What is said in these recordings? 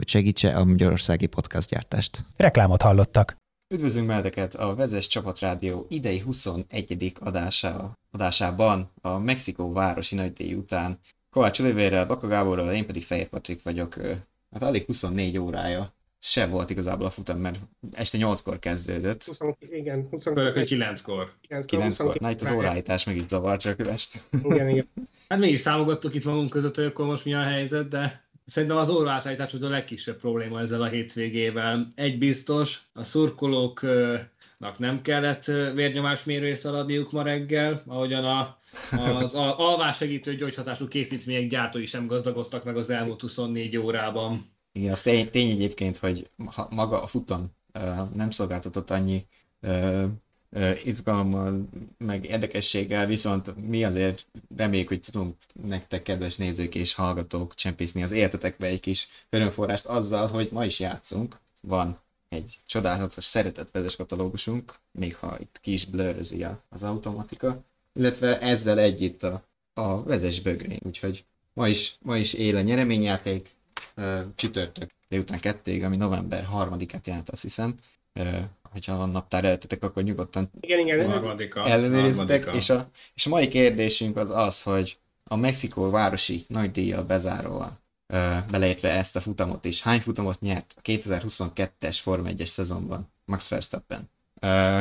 hogy segítse a magyarországi podcastgyártást. Reklámot hallottak. Üdvözlünk meheteket a Vezes Csapatrádió idei 21. Adása, adásában a Mexikó városi nagydíj után. Kovács Olivérrel, Baka Gáborral, én pedig Fehér Patrik vagyok. Hát alig 24 órája se volt igazából a futam, mert este 8-kor kezdődött. 20, igen, 20, 9-kor. 9-kor. Na itt az óráítás meg is zavart csak est. Igen, igen. Hát mégis számogattuk itt magunk között, hogy akkor most mi a helyzet, de Szerintem az óraátállítás volt a legkisebb probléma ezzel a hétvégével. Egy biztos, a szurkolóknak nem kellett vérnyomásmérőre szaladniuk ma reggel, ahogyan a, az alvássegítő gyógyhatású készítmények gyártói sem gazdagodtak meg az elmúlt 24 órában. Igen, az tény, tény egyébként, hogy maga a futam nem szolgáltatott annyi izgalommal, meg érdekességgel, viszont mi azért reméljük, hogy tudunk nektek, kedves nézők és hallgatók csempészni az életetekbe egy kis örömforrást azzal, hogy ma is játszunk. Van egy csodálatos szeretett vezes katalógusunk, még ha itt ki is blurrözi az automatika, illetve ezzel együtt a, a vezes bögré, úgyhogy ma is, ma is él a nyereményjáték, csütörtök délután kettőig, ami november harmadikát jelent, azt hiszem hogyha van naptár előttetek, akkor nyugodtan igen, igen. Harmadika, ellenőriztek. És a, és a mai kérdésünk az az, hogy a Mexikó városi nagy díjjal bezáróan beleértve ezt a futamot is. Hány futamot nyert a 2022-es Form 1-es szezonban Max Verstappen? Uh,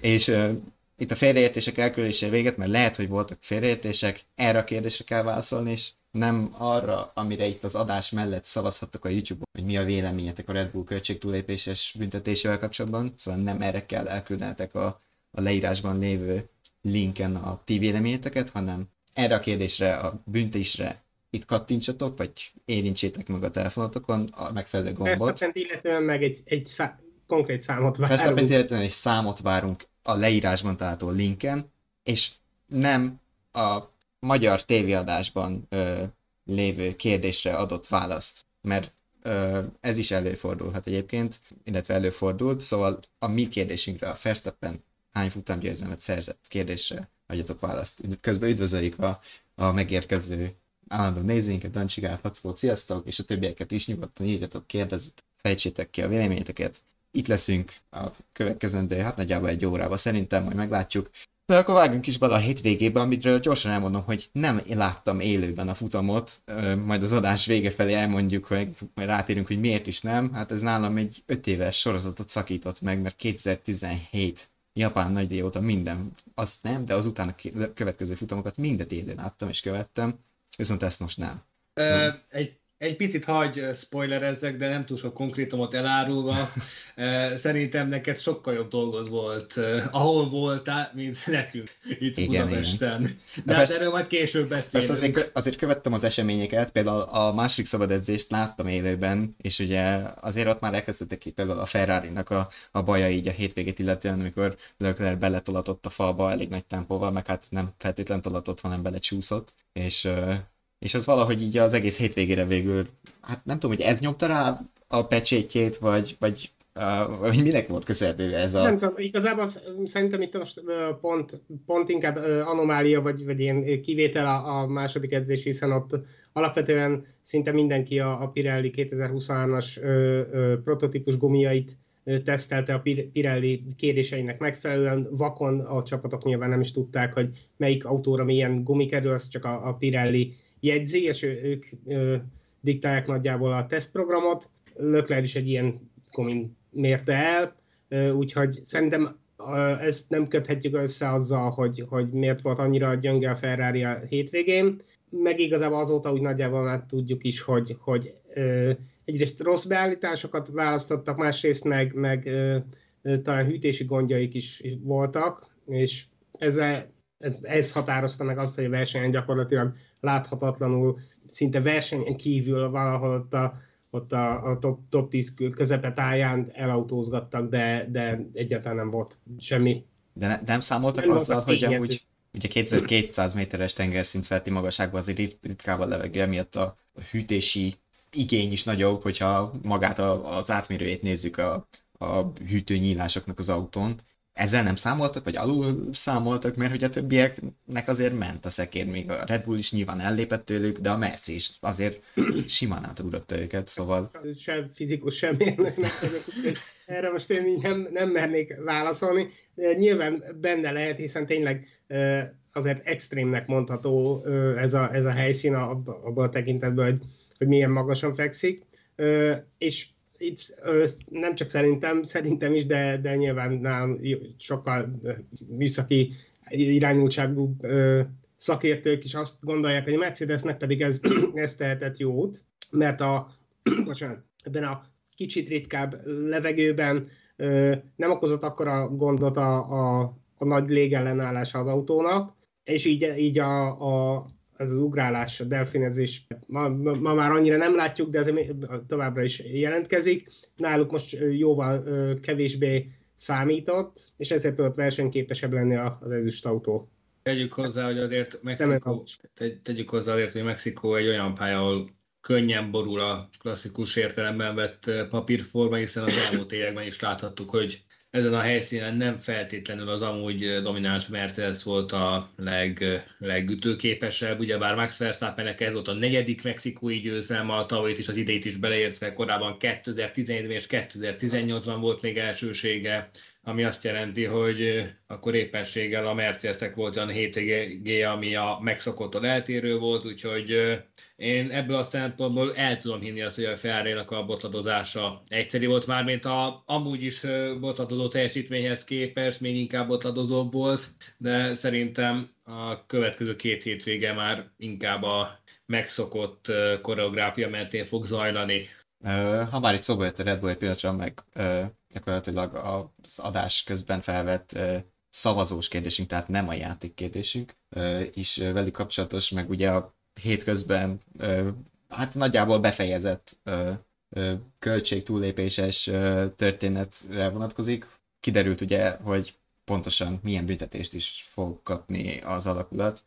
és uh, itt a félreértések elkülönése véget, mert lehet, hogy voltak félreértések, erre a kérdésre kell válaszolni, és nem arra, amire itt az adás mellett szavazhattok a YouTube-on, hogy mi a véleményetek a Red Bull költségtúlépéses büntetésével kapcsolatban, szóval nem erre kell elküldenetek a, a leírásban lévő linken a ti véleményeteket, hanem erre a kérdésre, a büntésre itt kattintsatok, vagy érintsétek meg a telefonotokon a megfelelő gombot. Verstappen illetően meg egy, egy szá- konkrét számot várunk. Verstappen illetően egy számot várunk a leírásban található linken, és nem a magyar tévéadásban ö, lévő kérdésre adott választ, mert ö, ez is előfordulhat egyébként, illetve előfordult, szóval a mi kérdésünkre, a Verstappen hány futamgyőzelmet szerzett kérdésre adjatok választ. Közben üdvözöljük a, a megérkező állandó nézőinket, Dancsigát, Hackót, sziasztok, és a többieket is nyugodtan írjatok, kérdezzet, fejtsétek ki a véleményeteket. Itt leszünk a következendő, hát nagyjából egy órába szerintem, majd meglátjuk. De akkor vágjunk is bele a hétvégébe, amitről gyorsan elmondom, hogy nem láttam élőben a futamot, majd az adás vége felé elmondjuk, hogy majd rátérünk, hogy miért is nem. Hát ez nálam egy 5 éves sorozatot szakított meg, mert 2017 Japán nagydíj óta minden, azt nem, de az utána következő futamokat mindet élőn láttam és követtem, viszont ezt most nem. Ö, egy egy picit hagy spoilerezzek, de nem túl sok konkrétumot elárulva. Szerintem neked sokkal jobb dolgod volt, ahol voltál, mint nekünk itt igen, Budapesten. Igen. De, de hát persze, erről majd később beszélünk. Persze azért, azért követtem az eseményeket, például a második szabad edzést láttam élőben, és ugye azért ott már elkezdtek ki például a Ferrari-nak a, a baja így a hétvégét illetően, amikor Leclerc beletolatott a falba elég nagy tempóval, meg hát nem feltétlen tolatott, hanem belecsúszott, és és az valahogy így az egész hétvégére végül, hát nem tudom, hogy ez nyomta rá a pecsétjét, vagy, vagy Uh, minek volt köszönhető ez a... Nem tudom, igazából szerintem itt most pont, pont inkább anomália, vagy, vagy ilyen kivétel a, a második edzés, hiszen ott alapvetően szinte mindenki a, a Pirelli 2023-as ö, ö, prototípus gumiait tesztelte a Pirelli kéréseinek megfelelően. Vakon a csapatok nyilván nem is tudták, hogy melyik autóra milyen gumi kerül, az csak a, a Pirelli jegyzi, és ő, ők ö, diktálják nagyjából a tesztprogramot. Lökler is egy ilyen komin mérte el, úgyhogy szerintem ezt nem köthetjük össze azzal, hogy, hogy miért volt annyira gyönge a Ferrari a hétvégén, meg igazából azóta úgy nagyjából már tudjuk is, hogy, hogy ö, egyrészt rossz beállításokat választottak, másrészt meg, meg talán hűtési gondjaik is voltak, és ezzel, ez, ez határozta meg azt, hogy a versenyen gyakorlatilag láthatatlanul, szinte versenyen kívül valahol ott a, ott a, a top, top 10 közepetáján elautózgattak, de, de egyáltalán nem volt semmi. De ne, nem számoltak nem azzal, hogy amúgy ugye 2200 méteres tengerszint felti magasságban azért ritkában a levegő, emiatt a hűtési igény is nagyobb, hogyha magát a, az átmérőjét nézzük a, a hűtőnyílásoknak az autón, ezzel nem számoltak, vagy alul számoltak, mert hogy a többieknek azért ment a szekér, még a Red Bull is nyilván ellépett tőlük, de a Merci is azért simán átugrotta őket, szóval... Sem fizikus, sem mérnöknek erre most én nem, nem mernék válaszolni. Nyilván benne lehet, hiszen tényleg azért extrémnek mondható ez a, ez a helyszín abban a tekintetben, hogy, hogy milyen magasan fekszik. És itt nem csak szerintem, szerintem is, de, de nyilván nálam sokkal műszaki irányultságú szakértők is azt gondolják, hogy a Mercedesnek pedig ez, ez tehetett jót, mert a, bocsánat, ebben a kicsit ritkább levegőben nem okozott akkora gondot a, a, a nagy légellenállása az autónak, és így, így a, a, ez az ugrálás, a delfinezés ma, ma, ma már annyira nem látjuk, de ez továbbra is jelentkezik. Náluk most jóval kevésbé számított, és ezért tudott versenyképesebb lenni az ezüst autó. Tegyük hozzá, hogy azért Mexikó, tegyük hozzá azért, hogy Mexikó egy olyan pálya, ahol könnyen borul a klasszikus értelemben vett papírforma, hiszen az elmúlt években is láthattuk, hogy ezen a helyszínen nem feltétlenül az amúgy domináns Mercedes volt a leg, legütőképesebb, ugyebár Max Verstappennek ez volt a negyedik mexikói győzelme, a tavalyit is az idét is beleértve, korábban 2017-ben és 2018-ban volt még elsősége, ami azt jelenti, hogy akkor éppenséggel a Mercedesnek volt olyan hétvégé, ami a megszokottól eltérő volt, úgyhogy én ebből a szempontból el tudom hinni azt, hogy a ferrari a botladozása egyszerű volt már, mint a amúgy is botladozó teljesítményhez képest, még inkább botladozóbb volt, de szerintem a következő két hétvége már inkább a megszokott koreográfia mentén fog zajlani. Ha már itt szóba jött a Red Bull egy pillanatra, meg gyakorlatilag az adás közben felvett szavazós kérdésünk, tehát nem a játék kérdésünk, is velük kapcsolatos, meg ugye a hétközben hát nagyjából befejezett költség túllépéses történetre vonatkozik. Kiderült ugye, hogy pontosan milyen büntetést is fog kapni az alakulat.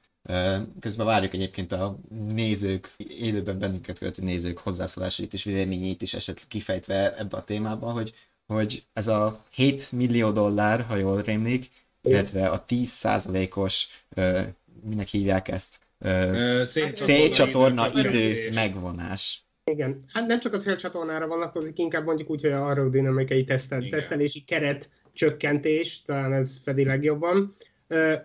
Közben várjuk egyébként a nézők, élőben bennünket követő nézők hozzászólásait és véleményét is esetleg kifejtve ebbe a témába, hogy, hogy ez a 7 millió dollár, ha jól rémlik, illetve a 10%-os, minek hívják ezt, szélcsatorna idő megvonás. Igen, hát nem csak a szélcsatornára vonatkozik, inkább mondjuk úgy, hogy a aerodinamikai tesztel, tesztelési keret csökkentés, talán ez fedi legjobban.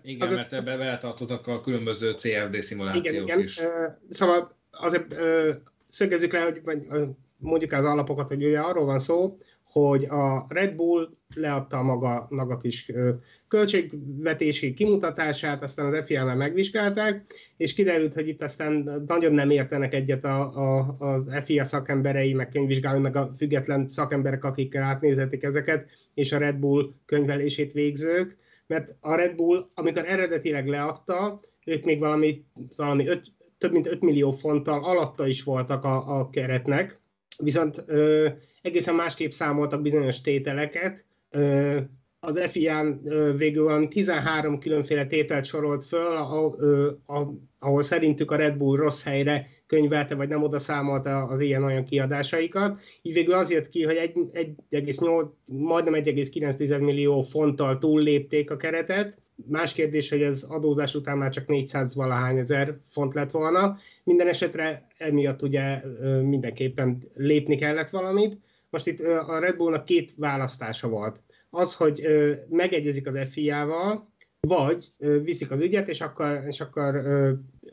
Igen, azért, mert ebbe beletartottak a különböző CFD szimulációk igen, igen. is. Szóval azért szögezzük le, hogy mondjuk az alapokat, hogy ugye arról van szó, hogy a Red Bull leadta maga, maga kis költségvetési kimutatását, aztán az FIA-nál megvizsgálták, és kiderült, hogy itt aztán nagyon nem értenek egyet a, a, az FIA szakemberei, meg könyvvizsgálói, meg a független szakemberek, akikkel átnézetik ezeket, és a Red Bull könyvelését végzők, mert a Red Bull, amikor eredetileg leadta, ők még valami, valami öt, több mint 5 millió fonttal alatta is voltak a, a keretnek, viszont ö, egészen másképp számoltak bizonyos tételeket. Az FIA-n végül 13 különféle tételt sorolt föl, ahol, szerintük a Red Bull rossz helyre könyvelte, vagy nem oda számolta az ilyen-olyan kiadásaikat. Így végül az jött ki, hogy 1,8, majdnem 1,9 millió fonttal túllépték a keretet. Más kérdés, hogy az adózás után már csak 400 valahány ezer font lett volna. Minden esetre emiatt ugye mindenképpen lépni kellett valamit. Most itt a Red Bullnak két választása volt az, hogy megegyezik az FIA-val, vagy viszik az ügyet, és akkor, és akkor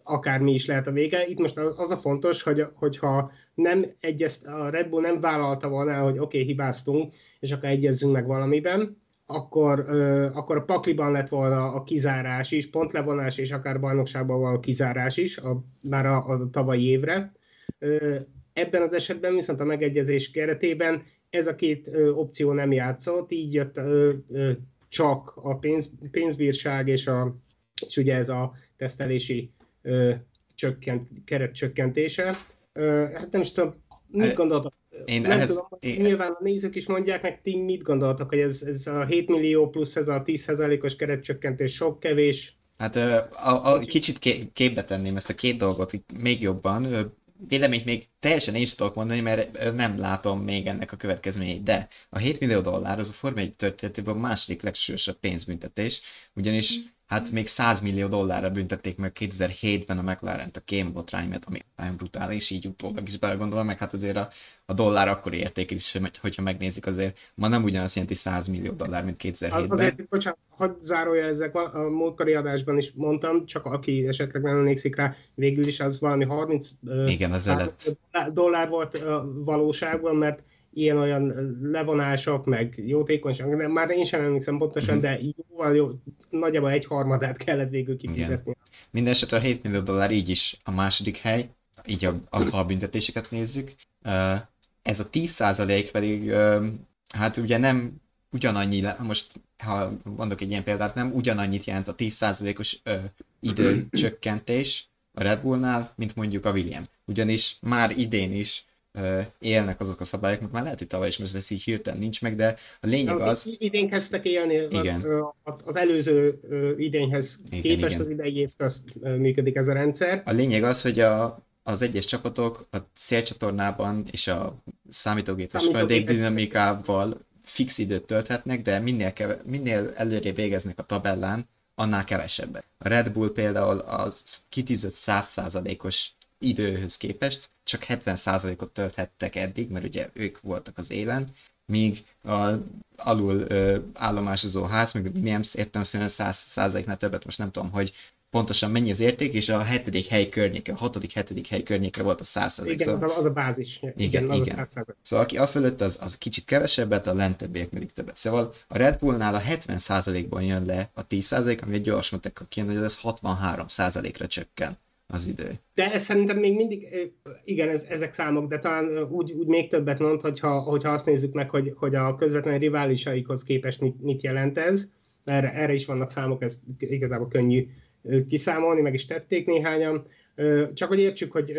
akármi is lehet a vége. Itt most az a fontos, hogy, hogyha nem egyezt, a Red Bull nem vállalta volna hogy oké, okay, hibáztunk, és akkor egyezzünk meg valamiben, akkor, akkor a pakliban lett volna a kizárás is, pontlevonás és akár bajnokságban való kizárás is, a, már a, a tavalyi évre. Ebben az esetben viszont a megegyezés keretében ez a két ö, opció nem játszott, így jött ö, ö, csak a pénz, pénzbírság és, a, és ugye ez a tesztelési ö, csökkent, keret csökkentése. Ö, hát nem is tudom, mit gondoltak én nem ehhez, tudom, én, nyilván a nézők is mondják meg, ti mit gondoltak, hogy ez, ez a 7 millió plusz ez a 10%-os keretcsökkentés sok, kevés? Hát a, a, a, kicsit képbe tenném ezt a két dolgot még jobban. Véleményt még teljesen én tudok mondani, mert nem látom még ennek a következményeit, de a 7 millió dollár az a Forma 1 történetében a második legsúlyosabb pénzbüntetés, ugyanis hát még 100 millió dollárra büntették meg 2007-ben a McLaren-t a Kane botránymet, ami nagyon brutális, így utólag is belegondolom, meg hát azért a, a dollár akkori érték is, hogyha megnézik azért, ma nem ugyanazt jelenti 100 millió dollár, mint 2007-ben. Azért, bocsánat, hadd zárója ezek, a múltkori adásban is mondtam, csak aki esetleg nem emlékszik rá, végül is az valami 30 Igen, az lett. dollár volt valóságban, mert ilyen-olyan levonások, meg jótékonyság, de már én sem emlékszem pontosan, de jóval jó, nagyjából egy harmadát kellett végül kifizetni. Mindenesetre a 7 millió dollár így is a második hely, így a, a, a büntetéseket nézzük. Ez a 10% pedig, hát ugye nem ugyanannyi, most ha mondok egy ilyen példát, nem ugyanannyit jelent a 10%-os időcsökkentés a Red Bullnál, mint mondjuk a William. Ugyanis már idén is élnek azok a szabályok, mert már lehet, hogy tavaly is most ez így hirtelen nincs meg, de a lényeg az... az idén kezdtek élni, igen. az előző idényhez igen, képest igen. az idei évtől működik ez a rendszer. A lényeg az, hogy a, az egyes csapatok a szélcsatornában és a számítógépes Számítógépes dinamikával fix időt tölthetnek, de minél, keve, minél előrébb végeznek a tabellán, annál kevesebbet. A Red Bull például a kitűzött 100%-os időhöz képest csak 70%-ot tölthettek eddig, mert ugye ők voltak az élen, míg a alul ö, állomásozó ház, meg Williams értem szerint 100%-nál többet, most nem tudom, hogy pontosan mennyi az érték, és a hetedik hely környéke, a hatodik, hetedik hely környéke volt a 100%. Igen, szóval... az a bázis. Igen, igen. Az igen. A szóval aki a fölött, az, az kicsit kevesebbet, a lentebbiek pedig többet. Szóval a Red Bullnál a 70%-ban jön le a 10%, ami egy gyors matek kijön, hogy ez 63%-ra csökken az idő. De ez szerintem még mindig, igen, ez, ezek számok, de talán úgy, úgy még többet mond, hogyha, hogyha azt nézzük meg, hogy, hogy a közvetlen riválisaikhoz képest mit, mit jelent ez. Erre, erre is vannak számok, ez igazából könnyű kiszámolni, meg is tették néhányan. Csak hogy értsük, hogy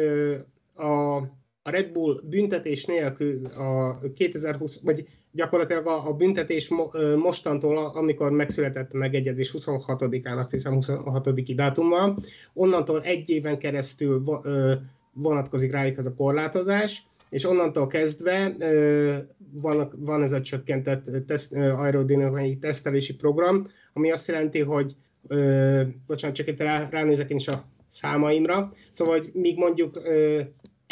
a, a Red Bull büntetés nélkül a 2020, vagy gyakorlatilag a, a büntetés mo, mostantól, amikor megszületett a megegyezés 26-án, azt hiszem 26. dátummal, onnantól egy éven keresztül vonatkozik rájuk ez a korlátozás, és onnantól kezdve van, van ez a csökkentett teszt, aerodinamikai tesztelési program, ami azt jelenti, hogy bocsánat, csak itt rá, ránézek én is a számaimra, szóval hogy míg mondjuk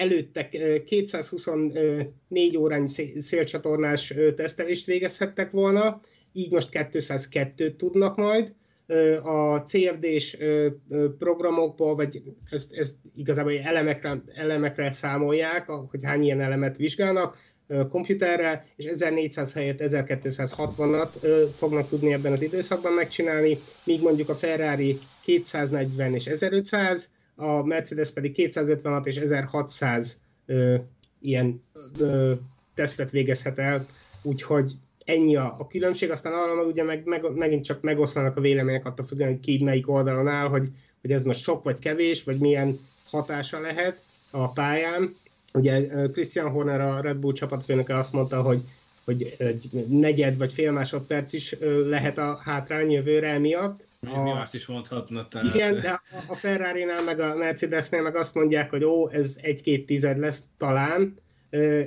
előtte 224 órányi szélcsatornás tesztelést végezhettek volna, így most 202-t tudnak majd. A CFD-s programokból, vagy ezt, ezt igazából elemekre, elemekre számolják, hogy hány ilyen elemet vizsgálnak, komputerrel, és 1400 helyett 1260-at fognak tudni ebben az időszakban megcsinálni, míg mondjuk a Ferrari 240 és 1500, a Mercedes pedig 256 és 1600 ö, ilyen ö, tesztet végezhet el, úgyhogy ennyi a, a különbség, aztán arra ugye meg, meg, megint csak megoszlanak a vélemények attól függően, hogy ki melyik oldalon áll, hogy, hogy ez most sok vagy kevés, vagy milyen hatása lehet a pályán. Ugye Christian Horner, a Red Bull csapatfőnöke azt mondta, hogy hogy egy negyed vagy fél másodperc is lehet a hátrány jövőre emiatt. A, Mi azt is mondhatna. Tehát. Igen, de a Ferrari-nál meg a Mercedesnél meg azt mondják, hogy ó, ez egy-két tized lesz talán.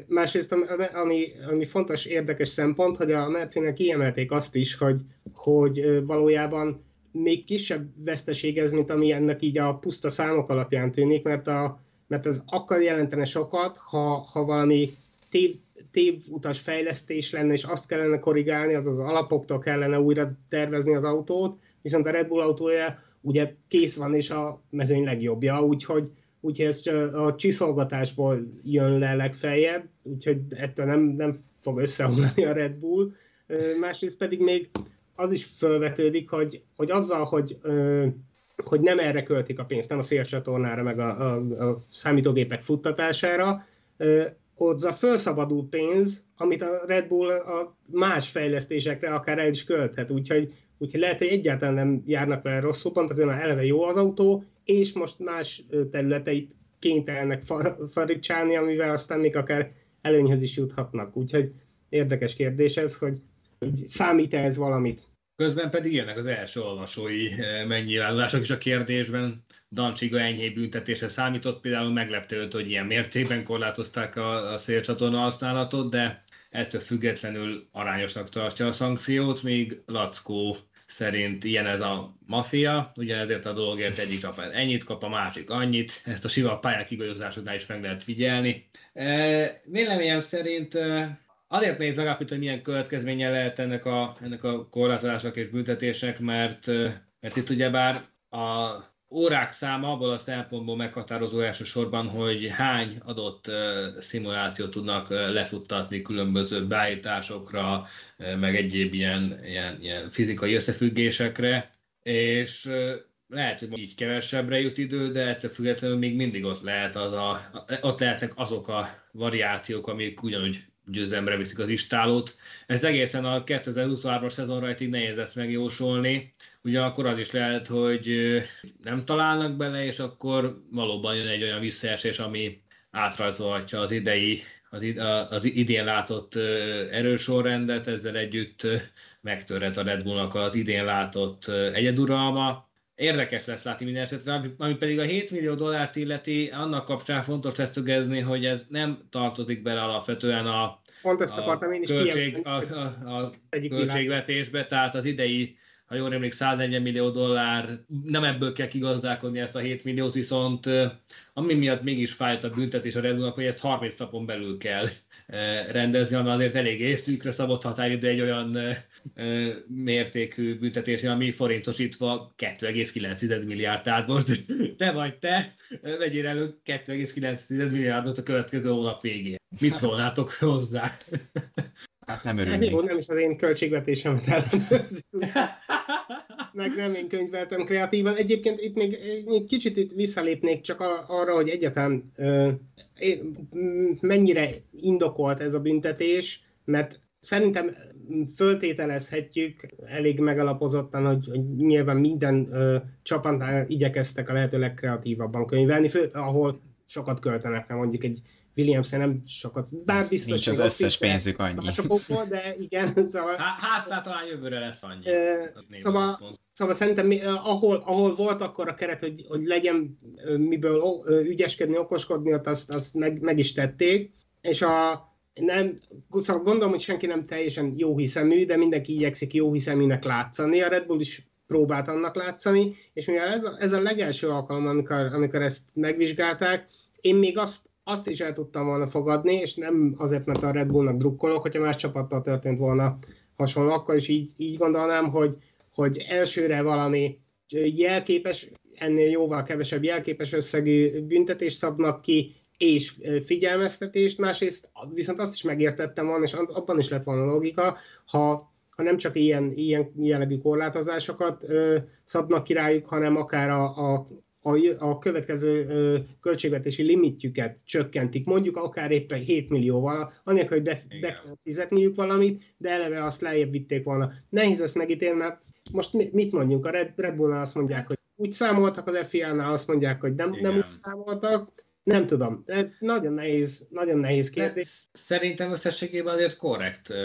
Másrészt, ami, ami fontos, érdekes szempont, hogy a Mercedes kiemelték azt is, hogy, hogy valójában még kisebb veszteség ez, mint ami ennek így a puszta számok alapján tűnik, mert, a, mert ez akkor jelentene sokat, ha, ha valami tév, tévutas fejlesztés lenne, és azt kellene korrigálni, az az alapoktól kellene újra tervezni az autót, viszont a Red Bull autója ugye kész van, és a mezőny legjobbja, úgyhogy, úgyhogy ez a csiszolgatásból jön le legfeljebb, úgyhogy ettől nem, nem fog összeomlani a Red Bull. Másrészt pedig még az is felvetődik, hogy, hogy azzal, hogy, hogy nem erre költik a pénzt, nem a szélcsatornára, meg a, a, a számítógépek futtatására, ott a felszabadul pénz, amit a Red Bull a más fejlesztésekre akár el is költhet, úgyhogy, úgyhogy lehet, hogy egyáltalán nem járnak vele rosszul, pont azért már eleve jó az autó, és most más területeit kénytelenek far, faricsálni, amivel aztán még akár előnyhöz is juthatnak. Úgyhogy érdekes kérdés ez, hogy, hogy számít-e ez valamit. Közben pedig jönnek az első olvasói megnyilvánulások is a kérdésben. Dancsiga enyhé büntetésre számított, például meglepte őt, hogy ilyen mértékben korlátozták a, a szélcsatorna használatot, de ettől függetlenül arányosnak tartja a szankciót, míg Lackó szerint ilyen ez a mafia, ugyanezért a dologért egyik csapat ennyit kap, a másik annyit, ezt a siva pályák igazolásoknál is meg lehet figyelni. E, véleményem szerint e, azért néz megállapítani, hogy milyen következménye lehet ennek a, ennek a korlátozásnak és büntetésnek, mert, e, mert itt ugyebár a órák száma abból a szempontból meghatározó elsősorban, hogy hány adott szimulációt tudnak lefuttatni különböző beállításokra, meg egyéb ilyen, ilyen, ilyen fizikai összefüggésekre, és lehet, hogy így kevesebbre jut idő, de ettől függetlenül még mindig ott, lehet az a, ott lehetnek azok a variációk, amik ugyanúgy győzelemre viszik az istálót. Ez egészen a 2023-as szezonra így nehéz lesz megjósolni, akkor az is lehet, hogy nem találnak bele, és akkor valóban jön egy olyan visszaesés, ami átrajzolhatja az idei, az, az idén látott erősorrendet, ezzel együtt megtörhet a Red Bullnak az idén látott egyeduralma. Érdekes lesz látni minden esetre, ami pedig a 7 millió dollárt illeti, annak kapcsán fontos lesz tögezni, hogy ez nem tartozik bele alapvetően a, Pont ezt is költség, a, a, a költségvetésbe, tehát az idei ha jól emlékszem, 140 millió dollár, nem ebből kell kigazdálkodni ezt a 7 milliót, viszont ami miatt mégis fájt a büntetés a Red Bullnak, hogy ezt 30 napon belül kell rendezni, ami azért elég észűkre szabott határidő egy olyan mértékű büntetés, ami forintosítva 2,9 milliárd, tehát most te vagy te, vegyél elő 2,9 milliárdot a következő hónap végén. Mit szólnátok hozzá? Hát nem örülnék. Jó, nem is az én költségvetésemet ellenőrzi. Meg nem én könyveltem kreatívan. Egyébként itt még egy kicsit itt visszalépnék csak arra, hogy egyáltalán mennyire indokolt ez a büntetés, mert szerintem föltételezhetjük elég megalapozottan, hogy, hogy nyilván minden uh, csapatnál igyekeztek a lehető legkreatívabban könyvelni, fő, ahol sokat költenek, mondjuk egy Williams nem sokat, bár biztos, Nincs az összes pénzük annyi. Másokból, de igen, szóval... Hátnál talán jövőre lesz annyi. E, szóval, szóval szerintem ahol, ahol volt akkor a keret, hogy, hogy legyen miből ügyeskedni, okoskodni, ott azt, azt meg, meg is tették, és a, nem, szóval gondolom, hogy senki nem teljesen jó hiszemű, de mindenki igyekszik jó hiszeműnek látszani. A Red Bull is próbált annak látszani, és mivel ez a, ez a legelső alkalom, amikor, amikor ezt megvizsgálták, én még azt azt is el tudtam volna fogadni, és nem azért, mert a Red Bullnak drukkolok, hogyha más csapattal történt volna hasonló, akkor is így, így gondolnám, hogy, hogy elsőre valami jelképes, ennél jóval kevesebb jelképes összegű büntetést szabnak ki, és figyelmeztetést, másrészt viszont azt is megértettem volna, és abban is lett volna logika, ha, ha nem csak ilyen, ilyen jellegű korlátozásokat ö, szabnak ki rájuk, hanem akár a, a a, a következő ö, költségvetési limitjüket csökkentik, mondjuk akár éppen 7 millióval, anélkül, hogy be, be kell fizetniük valamit, de eleve azt lejjebb vitték volna. Nehéz ezt megítélni, mert most mit mondjunk, a Red, Red Bullnál azt mondják, hogy úgy számoltak, az FIA-nál azt mondják, hogy nem, nem úgy számoltak, nem tudom, nagyon nehéz, nagyon nehéz kérdés. De szerintem összességében azért korrekt uh,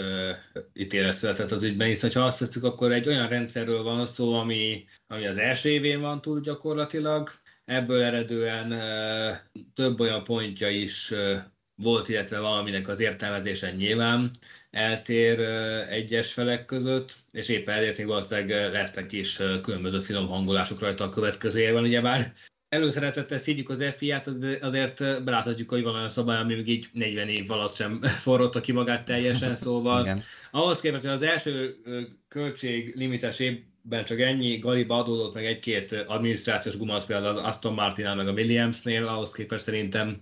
ítélet született az ügyben, hisz ha azt tesszük, akkor egy olyan rendszerről van szó, ami, ami az első évén van túl gyakorlatilag, ebből eredően több olyan pontja is volt, illetve valaminek az értelmezésen nyilván eltér egyes felek között, és éppen ezért még valószínűleg lesznek is különböző finom hangolások rajta a következő évben, ugyebár előszeretettel szídjuk az FIA-t, azért beláthatjuk, hogy van olyan szabály, ami még így 40 év alatt sem forrotta ki magát teljesen, szóval Igen. ahhoz képest, hogy az első költség limites év ben csak ennyi, Galiba adódott meg egy-két adminisztrációs gumat, például az Aston Martin meg a Williamsnél, ahhoz képest szerintem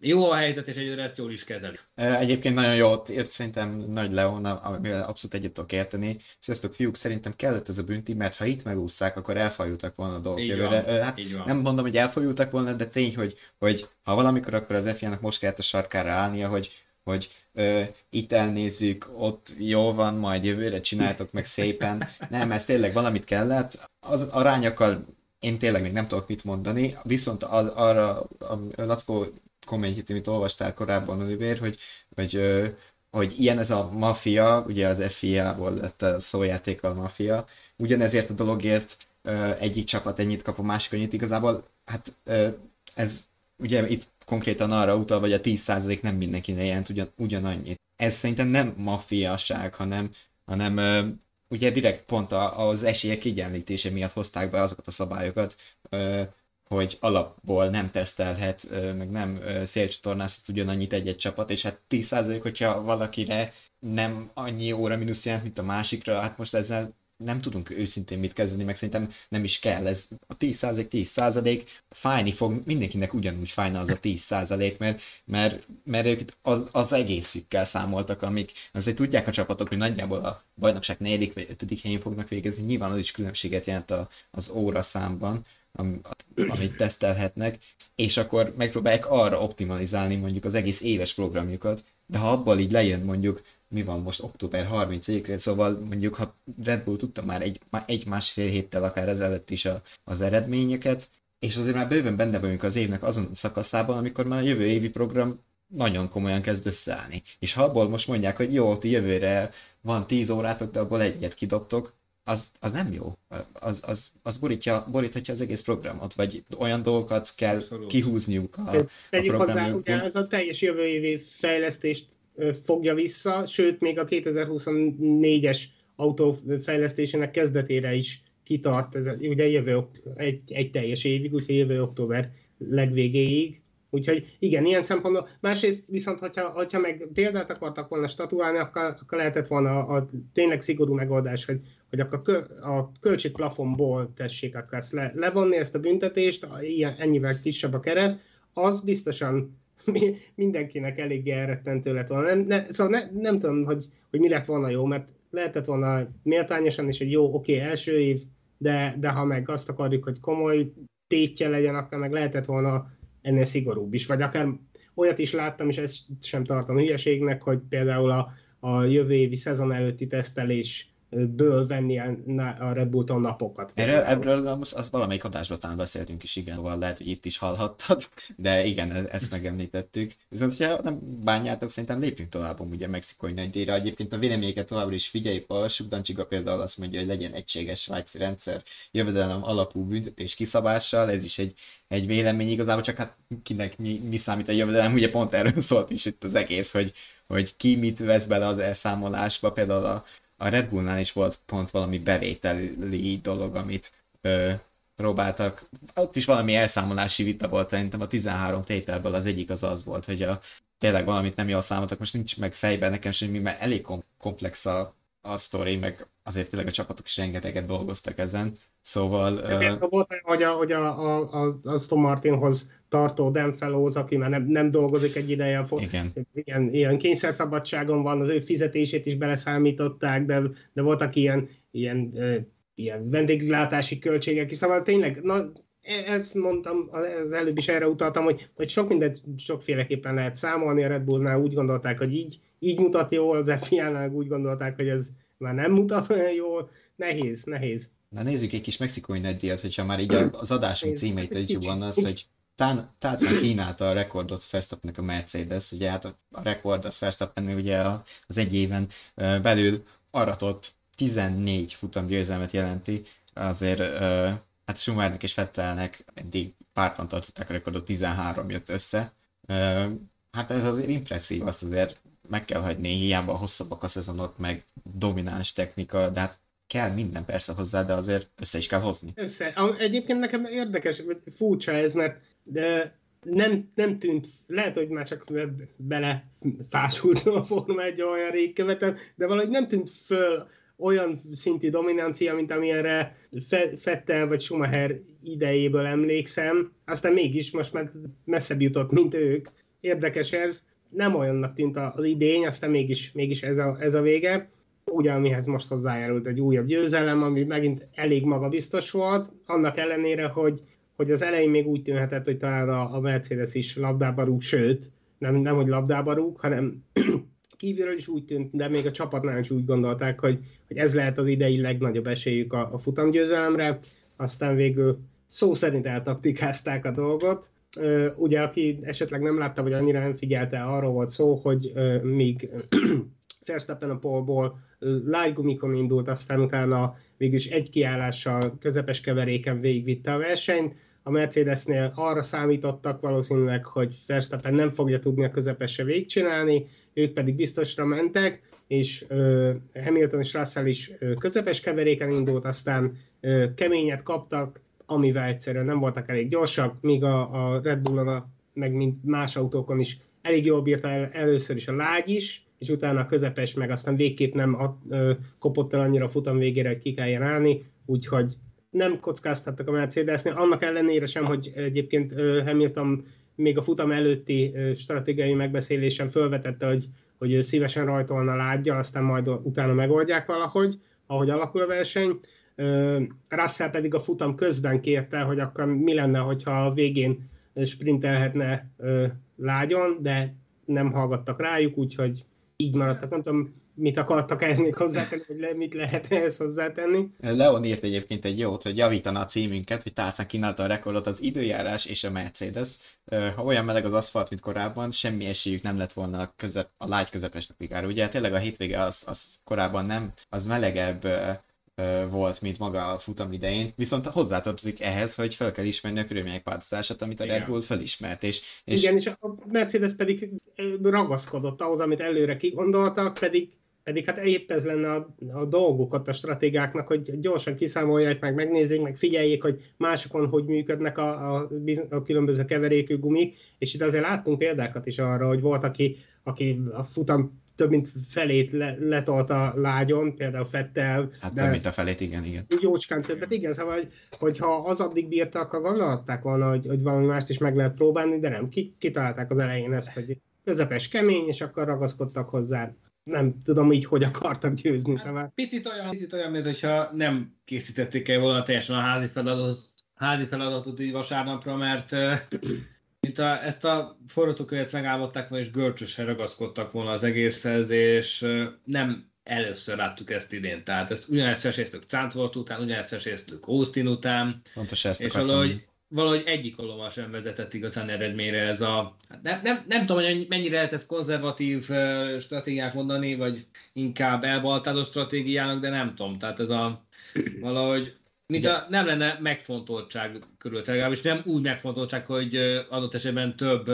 jó a helyzet, és egyre ezt jól is kezeli. Egyébként nagyon jó, ért szerintem Nagy Leon, amivel abszolút egyet tudok érteni. Sziasztok fiúk, szerintem kellett ez a bünti, mert ha itt megúszszák, akkor elfajultak volna a dolgok jövőre. Hát nem mondom, hogy elfajultak volna, de tény, hogy, hogy ha valamikor, akkor az FIA-nak most kellett a sarkára állnia, hogy, hogy ö, itt elnézzük, ott jó van, majd jövőre csináltok meg szépen. Nem, ez tényleg valamit kellett. Az arányokkal én tényleg még nem tudok mit mondani, viszont az, arra a Lackó kommentjét, amit olvastál korábban, Oliver, hogy, hogy, hogy ilyen ez a mafia, ugye az FIA-ból lett a szójáték a mafia, ugyanezért a dologért egyik csapat ennyit kap, a másik annyit igazából, hát ez ugye itt konkrétan arra utal, hogy a 10% nem mindenkinek jelent ugyan, ugyanannyit. Ez szerintem nem maffiaság, hanem, hanem ugye direkt pont az esélyek kiegyenlítése miatt hozták be azokat a szabályokat, hogy alapból nem tesztelhet, meg nem szélcsatornázhat ugyanannyit egy-egy csapat, és hát 10% hogyha valakire nem annyi óra mínusz jelent, mint a másikra, hát most ezzel nem tudunk őszintén mit kezdeni, meg szerintem nem is kell. Ez a 10% 10% fájni fog, mindenkinek ugyanúgy fájna az a 10%, mert, mert, mert ők az, az egészükkel számoltak, amik azért tudják a csapatok, hogy nagyjából a bajnokság 4. vagy 5. helyén fognak végezni, nyilván az is különbséget jelent a, az óra számban, amit tesztelhetnek, és akkor megpróbálják arra optimalizálni mondjuk az egész éves programjukat, de ha abból így lejön mondjuk mi van most október 30-ére, szóval mondjuk ha Red Bull tudta már egy, egy másfél héttel akár ezelőtt is a, az eredményeket, és azért már bőven benne vagyunk az évnek azon szakaszában, amikor már a jövő évi program nagyon komolyan kezd összeállni. És ha abból most mondják, hogy jó, ti jövőre van 10 órátok, de abból egyet kidobtok, az, az nem jó. Az, az, az borítja, boríthatja az egész programot, vagy olyan dolgokat kell Abszolút. kihúzniuk a, Tegyük a hozzá, ugye ez a teljes jövő évi fejlesztést fogja vissza, sőt, még a 2024-es autófejlesztésének kezdetére is kitart, ez ugye jövő egy, egy teljes évig, úgyhogy jövő október legvégéig. Úgyhogy igen, ilyen szempontból. Másrészt viszont, hogyha, hogyha meg példát akartak volna statuálni, akkor, akkor lehetett volna a, a tényleg szigorú megoldás, hogy, hogy akkor kö, a költségplafonból tessék akkor ezt le, levonni ezt a büntetést, ilyen, ennyivel kisebb a keret, az biztosan mindenkinek elég elrettentő lett volna. Nem, ne, szóval ne, nem tudom, hogy, hogy mi lett volna jó, mert lehetett volna méltányosan is, hogy jó, oké, első év, de, de ha meg azt akarjuk, hogy komoly tétje legyen, akkor meg lehetett volna ennél szigorúbb is. Vagy akár olyat is láttam, és ezt sem tartom hülyeségnek, hogy például a, a jövő évi szezon előtti tesztelés ből venni a Red Bullton napokat. Erről, ebből az, az valamelyik adásban talán beszéltünk is, igen, szóval lehet, hogy itt is hallhattad, de igen, e- ezt megemlítettük. Viszont, ha nem bánjátok, szerintem lépjünk tovább ugye mexikói nagydíjra. Egyébként a véleményeket továbbra is figyeljük, olvassuk. Dancsiga például azt mondja, hogy legyen egységes svájci rendszer, jövedelem alapú büntetés kiszabással, ez is egy, egy vélemény igazából, csak hát kinek mi, mi számít a jövedelem, ugye pont erről szólt is itt az egész, hogy, hogy ki mit vesz bele az elszámolásba, például a a Red Bullnál is volt pont valami bevételi dolog, amit ö, próbáltak. Ott is valami elszámolási vita volt, szerintem a 13 tételből az egyik az az volt, hogy a, tényleg valamit nem jól számoltak, most nincs meg fejben nekem semmi, mert elég komplex a, a sztori, meg azért tényleg a csapatok is rengeteget dolgoztak ezen, szóval... Uh... Volt olyan, hogy a, hogy a, a, a Aston Martinhoz tartó Dan Fellows, aki már nem, nem dolgozik egy ideje, Igen. Ilyen, ilyen kényszerszabadságon van, az ő fizetését is beleszámították, de, de voltak ilyen, ilyen, ilyen vendéglátási költségek is, szóval tényleg, na, e, ezt mondtam, az előbb is erre utaltam, hogy, hogy sok mindent sokféleképpen lehet számolni, a Red Bullnál úgy gondolták, hogy így, így mutat jól, az FIA-nál úgy gondolták, hogy ez már nem mutat olyan jól, nehéz, nehéz. Na nézzük egy kis mexikói nagydíjat, hogyha már így az adásunk címeit egy van az, hogy tálcán kínálta a rekordot Verstappennek a Mercedes, ugye hát a rekord az Verstappen ugye az egy éven belül aratott 14 futam győzelmet jelenti, azért hát Schumachernek és Vettelnek eddig pártan tartották a rekordot, 13 jött össze. Hát ez azért impresszív, azt azért meg kell hagyni, hiába hosszabbak a szezonok, meg domináns technika, de hát kell minden persze hozzá, de azért össze is kell hozni. Össze. Egyébként nekem érdekes, furcsa ez, mert de nem, nem tűnt, lehet, hogy már csak bele fásultam a Forma egy olyan rég követem, de valahogy nem tűnt föl olyan szinti dominancia, mint amilyenre Fettel vagy Schumacher idejéből emlékszem, aztán mégis most már messzebb jutott, mint ők. Érdekes ez, nem olyannak tűnt az idény, aztán mégis, mégis ez, a, ez a vége. Ugye, amihez most hozzájárult egy újabb győzelem, ami megint elég magabiztos volt, annak ellenére, hogy hogy az elején még úgy tűnhetett, hogy talán a, a Mercedes is labdába rúg, sőt, nem, nem hogy labdába rúg, hanem kívülről is úgy tűnt, de még a csapatnál is úgy gondolták, hogy, hogy ez lehet az idei legnagyobb esélyük a, a futamgyőzelemre, aztán végül szó szerint eltaktikázták a dolgot, ugye aki esetleg nem látta, vagy annyira nem figyelte, arról volt szó, hogy míg Verstappen a polból lájgumikon indult, aztán utána végülis egy kiállással közepes keveréken végigvitte a versenyt, a Mercedesnél arra számítottak valószínűleg, hogy Verstappen nem fogja tudni a közepesre végigcsinálni, ők pedig biztosra mentek, és uh, Hamilton és Russell is közepes keveréken indult, aztán uh, keményet kaptak, amivel egyszerűen nem voltak elég gyorsak, míg a, a Red Bullon, a, meg mint más autókon is elég jól bírta el, először is a lágy is, és utána közepes, meg aztán végképp nem a, ö, kopott el annyira a futam végére, hogy ki kelljen állni, úgyhogy nem kockáztattak a Mercedesnél, annak ellenére sem, hogy egyébként ö, Hamilton még a futam előtti ö, stratégiai megbeszélésen felvetette, hogy, hogy ő szívesen rajtolna lágyja, aztán majd utána megoldják valahogy, ahogy alakul a verseny. Russell pedig a futam közben kérte, hogy akkor mi lenne, hogyha a végén sprintelhetne lágyon, de nem hallgattak rájuk, úgyhogy így maradtak. Nem tudom, mit akartak ehhez még hozzátenni, hogy le, mit lehet ehhez hozzátenni. Leon írt egyébként egy jót, hogy javítana a címünket, hogy tálcán kínálta a rekordot az időjárás és a Mercedes. Ha olyan meleg az aszfalt, mint korábban, semmi esélyük nem lett volna a, közep, a lágy közepes napigára. Ugye tényleg a hétvége az, az korábban nem, az melegebb volt, mint maga a futam idején, viszont hozzátartozik ehhez, hogy fel kell ismerni a körülmények változását, amit a Red Bull felismert. És, és... Igen, és a Mercedes pedig ragaszkodott ahhoz, amit előre kigondoltak, pedig pedig hát épp ez lenne a, a dolguk ott a stratégáknak, hogy gyorsan kiszámolják meg, megnézzék, meg figyeljék, hogy másokon hogy működnek a, a, a különböző keverékű gumik, és itt azért láttunk példákat is arra, hogy volt, aki, aki a futam több mint felét le, letolta lágyon, például Fettel. Hát több mint a felét, igen, igen. Jócskán többet, igen, szóval, hogy, hogyha az addig bírta, akkor gondolhatták volna, hogy, hogy valami mást is meg lehet próbálni, de nem, ki, kitalálták az elején ezt, hogy közepes kemény, és akkor ragaszkodtak hozzá. Nem tudom így, hogy akartak győzni. Hát, szóval. Picit olyan, picit olyan, mint hogyha nem készítették el volna teljesen a házi feladatot, házi feladatot így vasárnapra, mert mint a, ezt a forgatókönyvet megálmodták volna, és görcsösen ragaszkodtak volna az egészhez, és nem először láttuk ezt idén. Tehát ezt ugyanezt esélyeztük Cántvolt után, ugyanezt esélyeztük Austin után. Pontos ezt és valahogy, valahogy egyik alommal sem vezetett igazán eredményre ez a... Hát nem, nem, nem tudom, hogy mennyire lehet ezt konzervatív stratégiák mondani, vagy inkább elbaltázó stratégiának, de nem tudom. Tehát ez a valahogy mint a, nem lenne megfontoltság körül, legalábbis nem úgy megfontoltság, hogy adott esetben több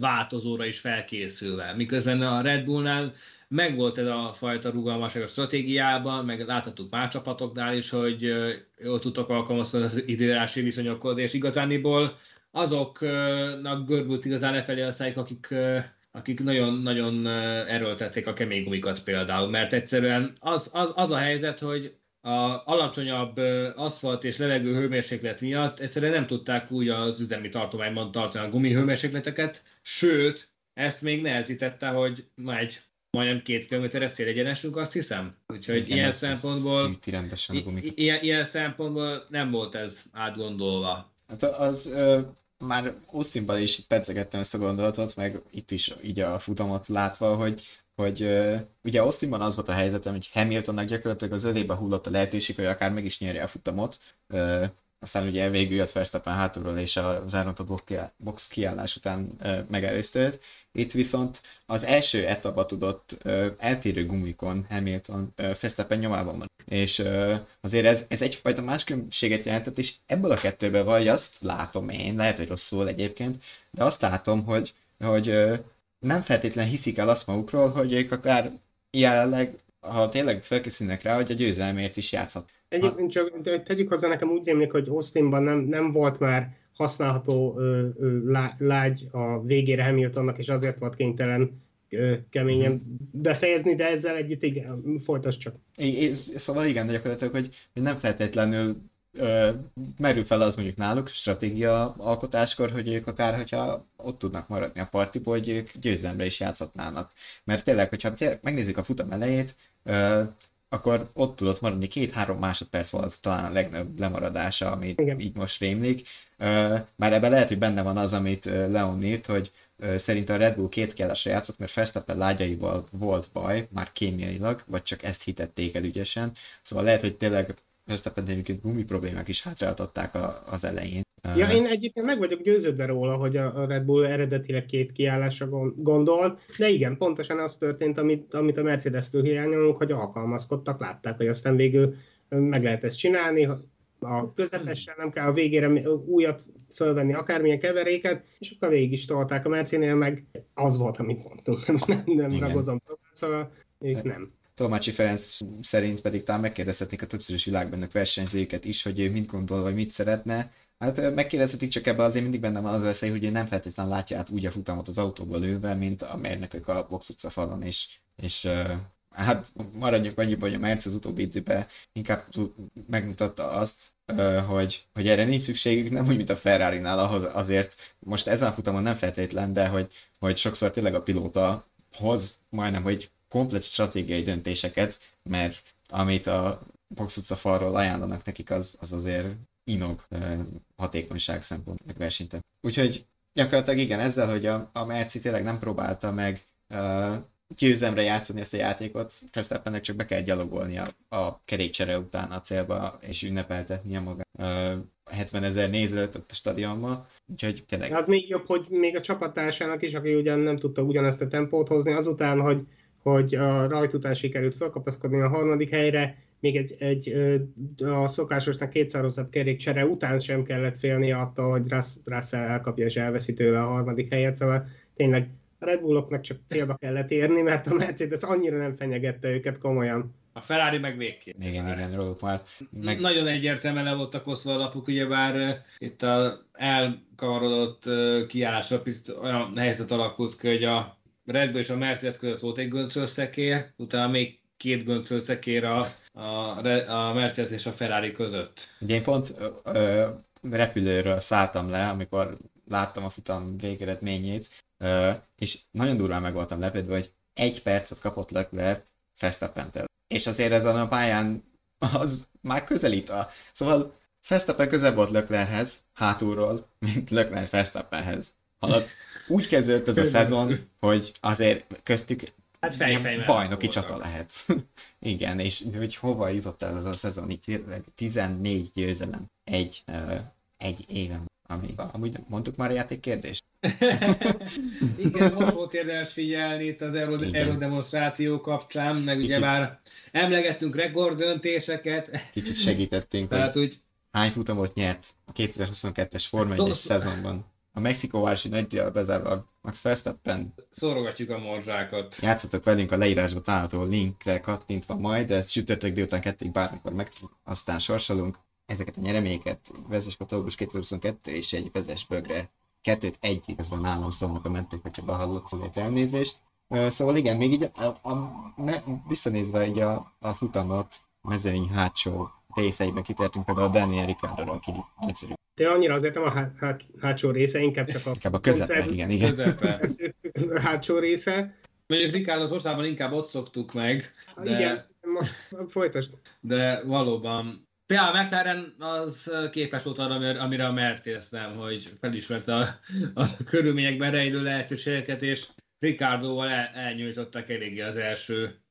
változóra is felkészülve. Miközben a Red Bullnál megvolt ez a fajta rugalmasság a stratégiában, meg láthattuk más csapatoknál is, hogy jól tudtak alkalmazkodni az időjárási viszonyokhoz, és igazániból azoknak görbült igazán lefelé a szájk, akik akik nagyon-nagyon erőltették a kemény gumikat például, mert egyszerűen az, az, az a helyzet, hogy a alacsonyabb aszfalt és levegő hőmérséklet miatt egyszerűen nem tudták úgy az üzemi tartományban tartani a gumihőmérsékleteket, sőt, ezt még nehezítette, hogy egy majdnem két kilométeres szélegyenesünk, azt hiszem. Úgyhogy Igen, ilyen, szempontból, i- ilyen, ilyen szempontból nem volt ez átgondolva. Hát az ö, már Austinban is pedzegettem ezt a gondolatot, meg itt is így a futamot látva, hogy hogy uh, ugye Austinban az volt a helyzetem, hogy Hamiltonnak gyakorlatilag az ölébe hullott a lehetőség, hogy akár meg is nyerje a futamot. Uh, aztán ugye végül jött Verstappen hátulról, és az elrontott box kiállás után megelőzte Itt viszont az első etapba tudott eltérő gumikon Hamilton Verstappen nyomában van. És azért ez, ez egyfajta más különbséget jelentett, és ebből a kettőből vagy azt látom én, lehet, hogy rosszul egyébként, de azt látom, hogy, hogy nem feltétlenül hiszik el azt magukról, hogy ők akár jelenleg, ha tényleg felkészülnek rá, hogy a győzelmért is játszhat. Egyébként csak tegyük hozzá, nekem úgy rémlik, hogy Austinban nem, nem volt már használható ö, ö, lá, lágy a végére Hamiltonnak, és azért volt kénytelen ö, keményen befejezni, de ezzel együtt igen, folytasd csak. É, é, szóval igen, de gyakorlatilag, hogy, hogy nem feltétlenül ö, merül fel az mondjuk náluk stratégia alkotáskor, hogy ők akár, hogyha ott tudnak maradni a partiból, hogy ők győzelemre is játszhatnának. Mert tényleg, hogyha tényleg megnézik a futam elejét, ö, akkor ott tudott maradni, két-három másodperc volt talán a legnagyobb lemaradása, Igen. így most rémlik. Már ebben lehet, hogy benne van az, amit Leon írt, hogy szerint a Red Bull két kiállásra játszott, mert Verstappen lágyaival volt baj, már kémiailag, vagy csak ezt hitették el ügyesen. Szóval lehet, hogy tényleg Verstappen egyébként gumi problémák is hátráltatták a, az elején. Ja, én egyébként meg vagyok győződve róla, hogy a Red Bull eredetileg két kiállásra gondolt, de igen, pontosan az történt, amit, amit a Mercedes-től hiányolunk, hogy alkalmazkodtak, látták, hogy aztán végül meg lehet ezt csinálni, a közepesen nem kell a végére újat fölvenni, akármilyen keveréket, és akkor végig is tolták a Mercénél, meg az volt, amit mondtunk, nem, nem ragozom szóval ők nem. Tolmácsi Ferenc szerint pedig talán megkérdezhetnék a többszörös világbajnok versenyzőiket is, hogy ő mit gondol, vagy mit szeretne. Hát megkérdezhetik, csak ebben azért mindig benne van az veszély, hogy ő nem feltétlenül látja át úgy a futamot az autóból ülve, mint a mérnökök a box utca falon, és, és hát maradjunk annyiban, hogy a Merc az utóbbi időben inkább megmutatta azt, hogy, hogy erre nincs szükségük, nem úgy, mint a Ferrari-nál, ahhoz azért most ezen a futamon nem feltétlen, de hogy, hogy sokszor tényleg a pilóta hoz majdnem, hogy komplet stratégiai döntéseket, mert amit a box utca falról ajánlanak nekik, az, az azért inog hatékonyság szempont, meg versenytem. Úgyhogy gyakorlatilag igen, ezzel, hogy a, a Merci tényleg nem próbálta meg uh, győzemre játszani ezt a játékot, Verstappennek csak be kell gyalogolni a, a kerékcsere után a célba, és ünnepeltetnie magát. Uh, 70 ezer néző ott a stadionban, úgyhogy tényleg... Az még jobb, hogy még a csapattársának is, aki ugyan nem tudta ugyanezt a tempót hozni, azután, hogy, hogy a rajt után sikerült felkapaszkodni a harmadik helyre, még egy, egy a szokásosnak kétszerosabb kerékcsere után sem kellett félni attól, hogy Russell elkapja és elveszi tőle a harmadik helyet, szóval tényleg a Red Bulloknak csak célba kellett érni, mert a Mercedes annyira nem fenyegette őket komolyan. A Ferrari meg végképp. Igen, igen, róluk már. Meg... Nagyon egyértelműen le voltak osztva a lapuk, ugyebár itt a elkavarodott kiállásra olyan helyzet alakult ki, hogy a Red Bull és a Mercedes között volt egy göncölszekér, utána még két göncölszekér a, a, a Mercedes és a Ferrari között. Ugye én pont ö, ö, repülőről szálltam le, amikor láttam a futam végeredményét, ö, és nagyon durván meg voltam lepődve, hogy egy percet kapott Leclerc verstappen -től. És azért ezen a pályán az már közelít a... Szóval Verstappen közel volt Leclerchez, hátulról, mint Leclerc Verstappenhez. Halott. Úgy kezdődött ez a szezon, hogy azért köztük Hát fej, bajnoki csata lehet. Igen, és hogy hova jutott el ez a szezon, így 14 győzelem egy, uh, egy éven. Ami, amúgy mondtuk már a játék kérdést? Igen, most volt érdemes figyelni itt az aerodemonstráció kapcsán, meg Kicsit. ugye már emlegettünk rekorddöntéseket. Kicsit segítettünk, Tehát, hogy hány futamot nyert a 2022-es Forma 1 szezonban a Mexikóvárosi nagydíjjal bezárva Max Verstappen. Szórogatjuk a morzsákat. Játszatok velünk a leírásba található linkre kattintva majd, de ezt sütörtök délután kettig bármikor meg, aztán sorsolunk ezeket a nyereményeket, vezes Katolgus 2022 és egy vezes bögre kettőt egy ez van nálam szólnak a mentek, hogyha behallott szóval elnézést. Szóval igen, még így a, a, ne, visszanézve így a, a futamot, mezőny hátsó részeiben kitértünk, például a Daniel Ricciardo, aki egyszerű. De annyira azért nem a hát, hát, hátsó része, inkább csak a, inkább a közepe, koncert, igen, igen. Közepe. hátsó része. Mondjuk Ricardo mostában inkább ott szoktuk meg. De... Igen, most folytasd. De valóban Például a McLaren az képes volt arra, amire a Mercedes nem, hogy felismerte a, a körülményekben rejlő lehetőségeket, és Ricardoval el, elnyújtottak eléggé az első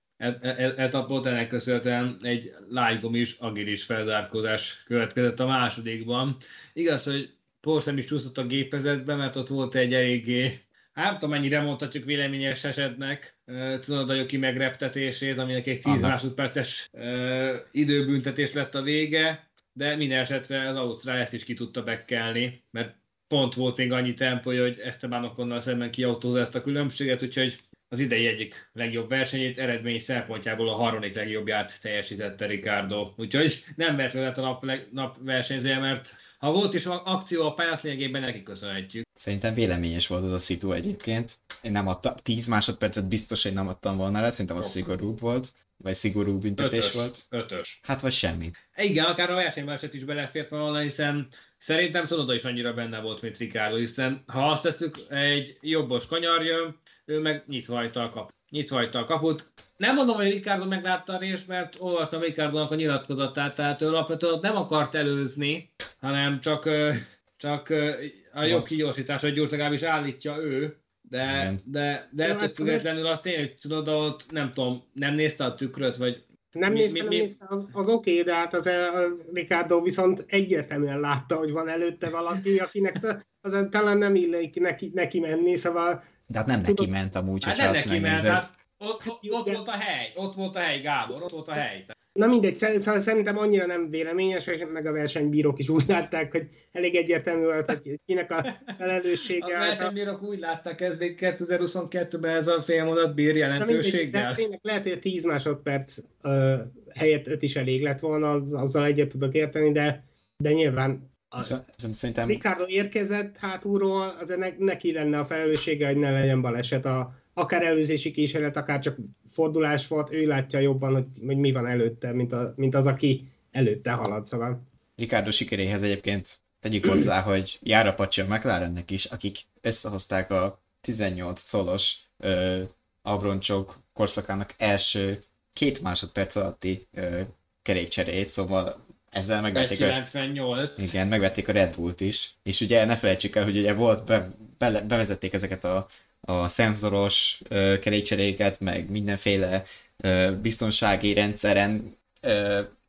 etapot, ennek köszönhetően egy lájgomis, agilis felzárkózás következett a másodikban. Igaz, hogy Porsche is csúszott a gépezetbe, mert ott volt egy eléggé, hát nem tudom mennyire mondhatjuk véleményes esetnek Cunodajoki megreptetését, aminek egy 10 Aha. másodperces uh, időbüntetés lett a vége, de minden esetre az Ausztrál ezt is ki tudta bekkelni, mert pont volt még annyi tempó, hogy Esteban Okonnal szemben kiautózza ezt a különbséget, úgyhogy az idei egyik legjobb versenyét, eredmény szempontjából a harmadik legjobbját teljesítette Ricardo. Úgyhogy nem lett a nap, nap versenyzője, mert ha volt is akció a pályász lényegében neki köszönhetjük. Szerintem véleményes volt az a szitu egyébként. Én nem adtam, 10 másodpercet biztos, hogy nem adtam volna rá, szerintem az szigorúbb volt. Vagy szigorú büntetés ötös, volt. Ötös. Hát vagy semmit. Igen, akár a versenymásat is belefért volna, hiszen szerintem Tonoda is annyira benne volt, mint Ricardo, hiszen ha azt tesszük, egy jobbos kanyar jön, ő meg nyitva hagyta a kaput. Nyitva hagyta a kaput. Nem mondom, hogy Ricardo meglátta a részt, mert olvastam Ricardo-nak a nyilatkozatát, tehát ő alapvetően nem akart előzni, hanem csak, csak a jobb kigyorsításra gyúrt, legalábbis állítja ő, de, de, de ettől hát függetlenül azt én, hogy tudod, ott nem tudom, nem nézte a tükröt, vagy Nem Mi- nézte, mi- nem nézte, az, az oké, okay, de hát az, a Ricardo viszont egyértelműen látta, hogy van előtte valaki, akinek az talán nem illik neki, neki menni, szóval De hát nem Tudod- neki ment amúgy, Hát hogyha nem azt neki ment, hát ott, ott, Jó, ott volt a hely, ott volt a hely, Gábor, ott volt a hely. Na mindegy, szer- szóval szerintem annyira nem véleményes, és meg a versenybírók is úgy látták, hogy elég egyértelmű volt, hogy kinek a A felelőssége. az a- versenybírók úgy látták, ez még 2022-ben ez a fél mondat bír mindegy, de jelentőséggel. tényleg lehet, hogy a 10 másodperc ö, helyett 5 is elég lett volna, az, azzal egyet tudok érteni, de, de nyilván a, Szerintem Ricardo érkezett hátulról, azért ne, neki lenne a felelőssége, hogy ne legyen baleset, a, akár előzési kísérlet, akár csak fordulás volt, ő látja jobban, hogy, hogy mi van előtte, mint, a, mint az, aki előtte halad, szóval. Ricardo sikeréhez egyébként tegyük hozzá, hogy jár a pacsi a McLarennek is, akik összehozták a 18 colos ö, abroncsok korszakának első két másodperc alatti ö, kerékcseréjét, szóval ezzel megvették a, 98. igen, megvették a Red Bullt is, és ugye ne felejtsük el, hogy ugye volt, be, be, bevezették ezeket a, a szenzoros ö, kerékcseréket, meg mindenféle ö, biztonsági rendszeren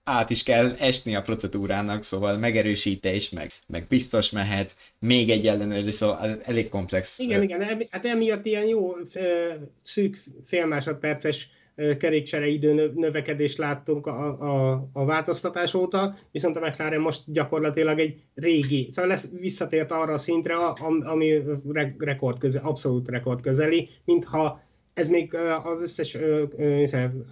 át is kell esni a procedúrának, szóval megerősítés, meg, meg biztos mehet, még egy ellenőrzés, szóval elég komplex. Igen, igen, hát emiatt ilyen jó szűk fél másodperces kerékcsere idő nö- növekedést láttunk a, a, a változtatás óta, viszont a McLaren most gyakorlatilag egy régi, szóval lesz, visszatért arra a szintre, ami re, rekord közel, abszolút rekord közeli, mintha ez még az összes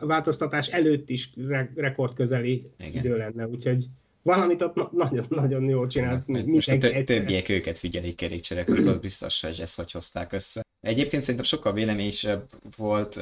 változtatás előtt is re, rekord közeli Igen. idő lenne, úgyhogy valamit ott na- nagyon, nagyon jól csinált Most a tö- többiek őket figyelik kerékcserek közben, biztos, hogy ezt hogy hozták össze. Egyébként szerintem sokkal véleményesebb volt,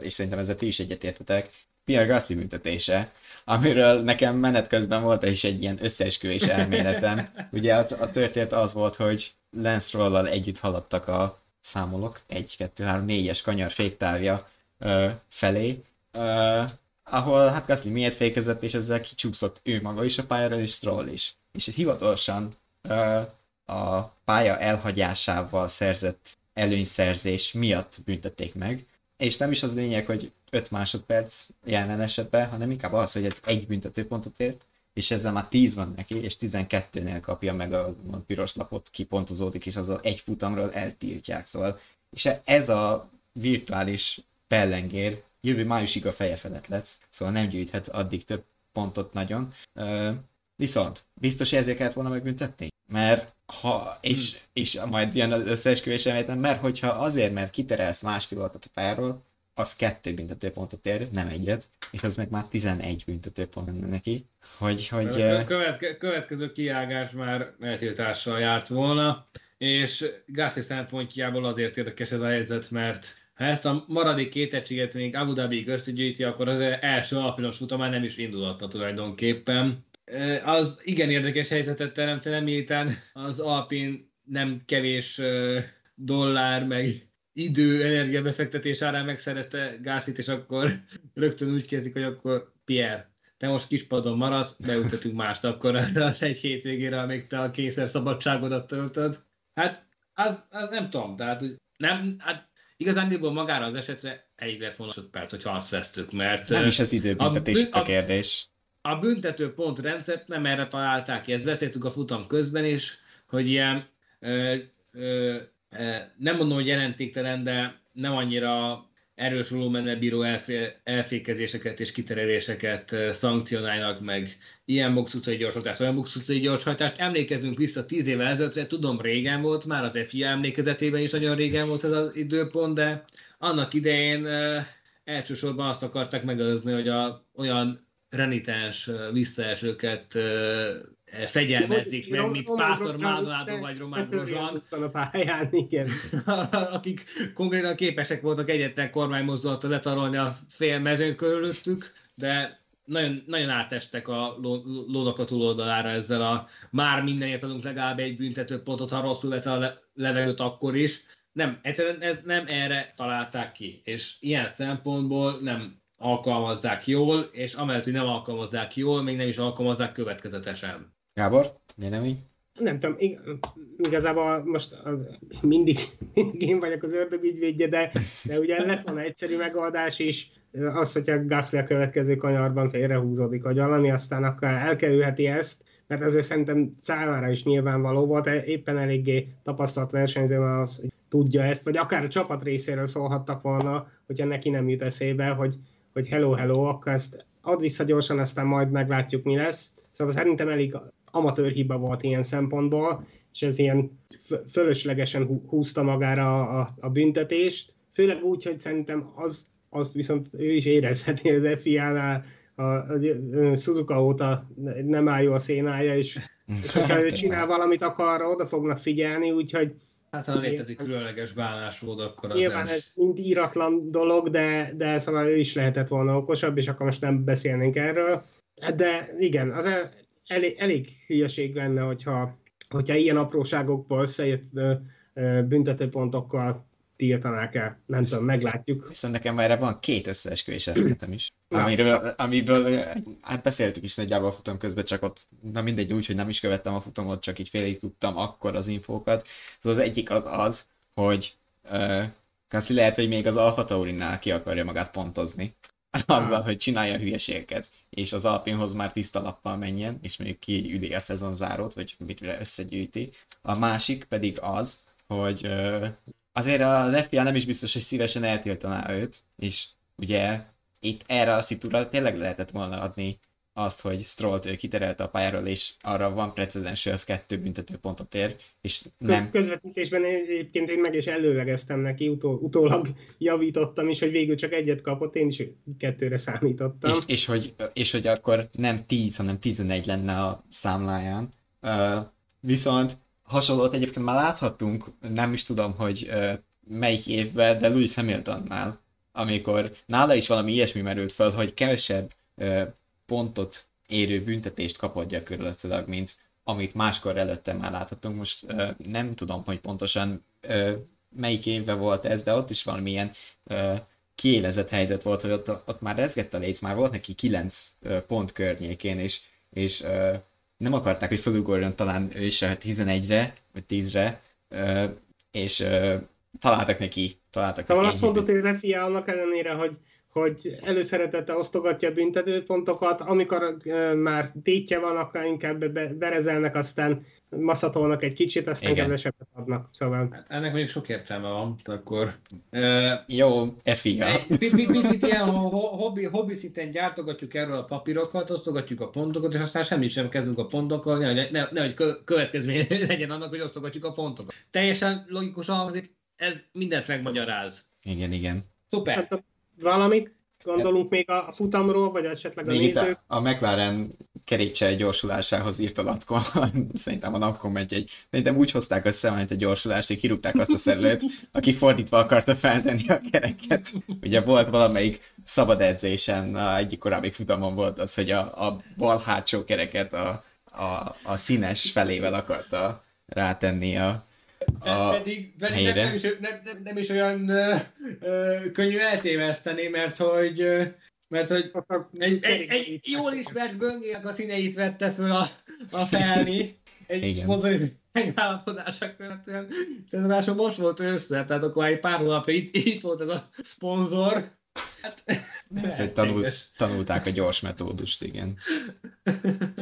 és szerintem ezzel ti is egyetértetek, Pierre Gasly büntetése, amiről nekem menet közben volt is egy ilyen összeesküvés elméletem. Ugye a, a történet az volt, hogy Lance Stroll-lal együtt haladtak a számolok, 1, 2, 3, 4-es kanyar féktávja ö, felé, ö, ahol hát Gasly miért fékezett, és ezzel kicsúszott ő maga is a pályára, és Stroll is. És hivatalosan ö, a pálya elhagyásával szerzett előnyszerzés miatt büntették meg, és nem is az lényeg, hogy 5 másodperc jelen esetben, hanem inkább az, hogy ez egy büntetőpontot ért, és ezzel már 10 van neki, és 12-nél kapja meg a piros lapot, kipontozódik, és az a egy futamról eltiltják, szóval. És ez a virtuális pellengér jövő májusig a feje felett lesz, szóval nem gyűjthet addig több pontot nagyon. Ö, viszont biztos ezért kellett volna megbüntetni? Mert ha, és, és majd jön az összeesküvés elméletem, mert hogyha azért, mert kiterelsz más pillanat a pályáról, az kettő büntetőpontot ér, nem egyet, és az meg már 11 büntetőpont lenne neki, hogy, hogy A követke, következő kiágás már eltiltással járt volna, és Gasly szempontjából azért érdekes ez a helyzet, mert ha ezt a maradék két egységet még Abu Dhabi összegyűjti, akkor az első alpinos futamán nem is indulhatta tulajdonképpen. Az igen érdekes helyzetet teremtene, miután az Alpin nem kevés dollár, meg idő, energiabefektetés árán megszerezte Gászit, és akkor rögtön úgy kezdik, hogy akkor Pierre, te most kispadon maradsz, beültetünk mást akkor az egy hétvégére, amíg te a kényszer szabadságodat töltöd. Hát, az, az nem tudom, tehát nem, hát igazándiból magára az esetre elég lett volna perc, hogyha azt vesztük, mert nem is az időbüntetés a- itt a kérdés. a büntető pontrendszert nem erre találták ki, ezt beszéltük a futam közben is, hogy ilyen, ö, ö, ö, nem mondom, hogy jelentéktelen, de nem annyira erős volumenel bíró elfé, elfékezéseket és kitereléseket szankcionálnak meg ilyen box utcai gyorshajtást, olyan box utcai gyorshajtást. Emlékezzünk vissza tíz évvel ezelőttre, tudom régen volt, már az FIA emlékezetében is nagyon régen volt ez az időpont, de annak idején elsősorban azt akarták megelőzni, hogy a, olyan renitens visszaesőket ö, fegyelmezzék meg, mint Roman Pásztor Maldonado vagy Román jutottan a pályán, igen. akik konkrétan képesek voltak egyetlen kormánymozdulattal letarolni a fél mezőnyt körülöttük, de nagyon, nagyon átestek a ló- lónak a túloldalára ezzel a már mindenért adunk legalább egy büntető pontot, ha rosszul vesz a le- levegőt akkor is. Nem, egyszerűen ez nem erre találták ki, és ilyen szempontból nem alkalmazzák jól, és amellett, hogy nem alkalmazzák jól, még nem is alkalmazzák következetesen. Gábor, vélemény? Nem tudom, ig- igazából most az, mindig, mindig én vagyok az ördög ügyvédje, de, de ugye lett volna egyszerű megoldás is, az, hogyha Gasly a következő kanyarban félrehúzódik, vagy valami, aztán akkor elkerülheti ezt, mert ezért szerintem számára is nyilvánvaló volt, éppen eléggé tapasztalt versenyző, az hogy tudja ezt, vagy akár a csapat részéről szólhattak volna, hogyha neki nem jut eszébe, hogy, hogy hello, hello, akkor ezt ad vissza gyorsan, aztán majd meglátjuk, mi lesz. Szóval szerintem elég amatőr hiba volt ilyen szempontból, és ez ilyen fölöslegesen húzta magára a, a, a büntetést, főleg úgy, hogy szerintem az, azt viszont ő is érezheti az FIA-nál, a, a, a Suzuka óta nem áll jó a szénája, és, és hogyha ő csinál valamit, akkor oda fognak figyelni, úgyhogy Hát ha létezik különleges bánásmód, akkor az Nyilván ez... ez mind íratlan dolog, de, de szóval ő is lehetett volna okosabb, és akkor most nem beszélnénk erről. De igen, az elég, elég hülyeség lenne, hogyha, hogyha ilyen apróságokból összejött büntetőpontokkal tiltanák el. Nem tudom, meglátjuk. Viszont nekem erre van két összeesküvés elméletem is. Amiről, amiből, hát beszéltük is nagyjából futam közben, csak ott, na mindegy, úgy, hogy nem is követtem a futamot, csak így félig tudtam akkor az infókat. Szóval az egyik az az, hogy uh, Kassi lehet, hogy még az Alfa Taurinál ki akarja magát pontozni. Azzal, hogy csinálja hülyeségeket, és az Alpinhoz már tiszta lappal menjen, és még kiüli a szezon zárót, vagy mit összegyűjti. A másik pedig az, hogy azért az FPA nem is biztos, hogy szívesen eltiltaná őt, és ugye itt erre a szitúra tényleg lehetett volna adni azt, hogy Strollt kiterelte a pályáról, és arra van precedens, hogy az kettő büntető pontot ér, és nem... Közvetítésben egyébként én meg is előlegeztem neki, utó, utólag javítottam is, hogy végül csak egyet kapott, én is kettőre számítottam. És, és, hogy, és hogy akkor nem 10, hanem 11 lenne a számláján. Uh, viszont hasonlót egyébként már láthattunk, nem is tudom, hogy uh, melyik évben, de Lewis Hamiltonnál, amikor nála is valami ilyesmi merült föl, hogy kevesebb pontot érő büntetést kapott gyakorlatilag, mint amit máskor előtte már láthatunk. Most uh, nem tudom, hogy pontosan uh, melyik évben volt ez, de ott is valamilyen uh, kiélezett helyzet volt, hogy ott, ott már rezgett a léc, már volt neki 9 uh, pont környékén, és, és uh, nem akarták, hogy felugorjon talán ő is a 11-re, vagy 10-re, és találtak neki. Találtak szóval neki azt mondod, hogy annak ellenére, hogy hogy előszeretettel osztogatja a büntetőpontokat, amikor már tétje van, akkor inkább be, berezelnek, aztán maszatolnak egy kicsit, aztán Igen. kevesebbet adnak. Szóval... Hát ennek még sok értelme van, akkor... Uh, Jó, FIA. Picit ilyen hobbi, hobbi szinten gyártogatjuk erről a papírokat, osztogatjuk a pontokat, és aztán semmit sem kezdünk a pontokkal, nehogy, ne, nehogy következmény legyen annak, hogy osztogatjuk a pontokat. Teljesen logikusan hangzik, ez mindent megmagyaráz. Igen, igen. Szuper. Hát, valamit gondolunk még a futamról, vagy esetleg a még nézők? A, a McLaren kerékcsel gyorsulásához írt a Latko, szerintem a napkomment egy, szerintem úgy hozták össze, hogy a gyorsulást, hogy kirúgták azt a szerelőt, aki fordítva akarta feltenni a kereket. Ugye volt valamelyik szabad edzésen, a egyik korábbi futamon volt az, hogy a, a bal hátsó kereket a, a, a színes felével akarta rátenni a, a pedig, pedig nem, nem, is, nem, nem, nem is olyan ö, ö, könnyű eltéveszteni, mert hogy mert hogy egy, egy, egy jól ismert böngének a színeit vette föl a, a felni, egy mozdulati megállapodása követően, ez ráadásul most volt össze, tehát akkor egy pár hónapja itt, itt volt ez a szponzor. Hát, hát tanul, tanulták a gyors metódust, igen.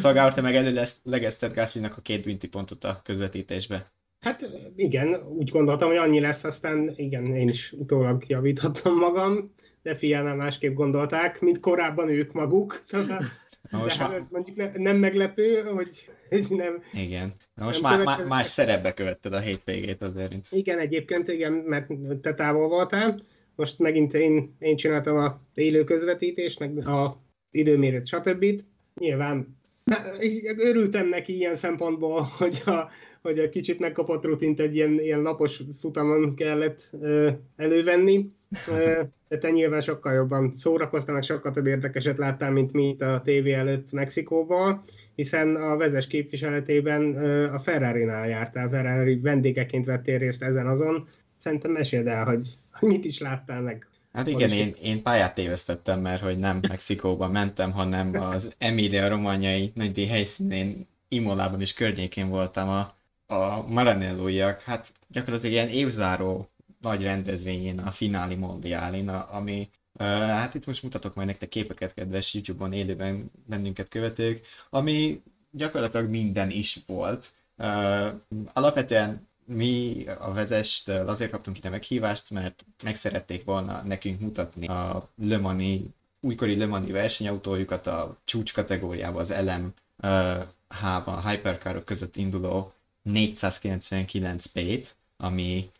Te meg előlegezted Gászlinak a két bünti pontot a közvetítésbe. Hát igen, úgy gondoltam, hogy annyi lesz, aztán igen, én is utólag javítottam magam, de fiánál másképp gondolták, mint korábban ők maguk, szóval Na most hát ez mondjuk ne, nem meglepő, hogy nem... Igen. Na most má, má, más szerepbe követted a hétvégét azért. Igen, egyébként igen, mert te távol voltál. Most megint én, én csináltam a élő közvetítést, meg a időmérőt, stb. Nyilván örültem neki ilyen szempontból, hogy a, hogy egy kicsit megkapott rutint egy ilyen, ilyen lapos futamon kellett ö, elővenni. Ö, de te nyilván sokkal jobban szórakoztál, sokkal több érdekeset láttál, mint mi itt a tévé előtt Mexikóval, hiszen a vezes képviseletében ö, a Ferrari-nál jártál, Ferrari vendégeként vettél részt ezen azon. Szerintem meséld el, hogy, mit is láttál meg. Hát igen, én, én pályát tévesztettem, mert hogy nem Mexikóba mentem, hanem az Emilia romanyai nagydíj helyszínén Imolában is környékén voltam a a Maranellóiak, hát gyakorlatilag ilyen évzáró nagy rendezvényén, a fináli mondiálin, ami hát itt most mutatok majd nektek képeket, kedves YouTube-on élőben bennünket követők, ami gyakorlatilag minden is volt. Alapvetően mi a vezestől azért kaptunk ide meghívást, mert meg szerették volna nekünk mutatni a Le Mani, újkori Le versenyautójukat a csúcs kategóriában, az LM H-ban, hypercarok között induló 499 p ami,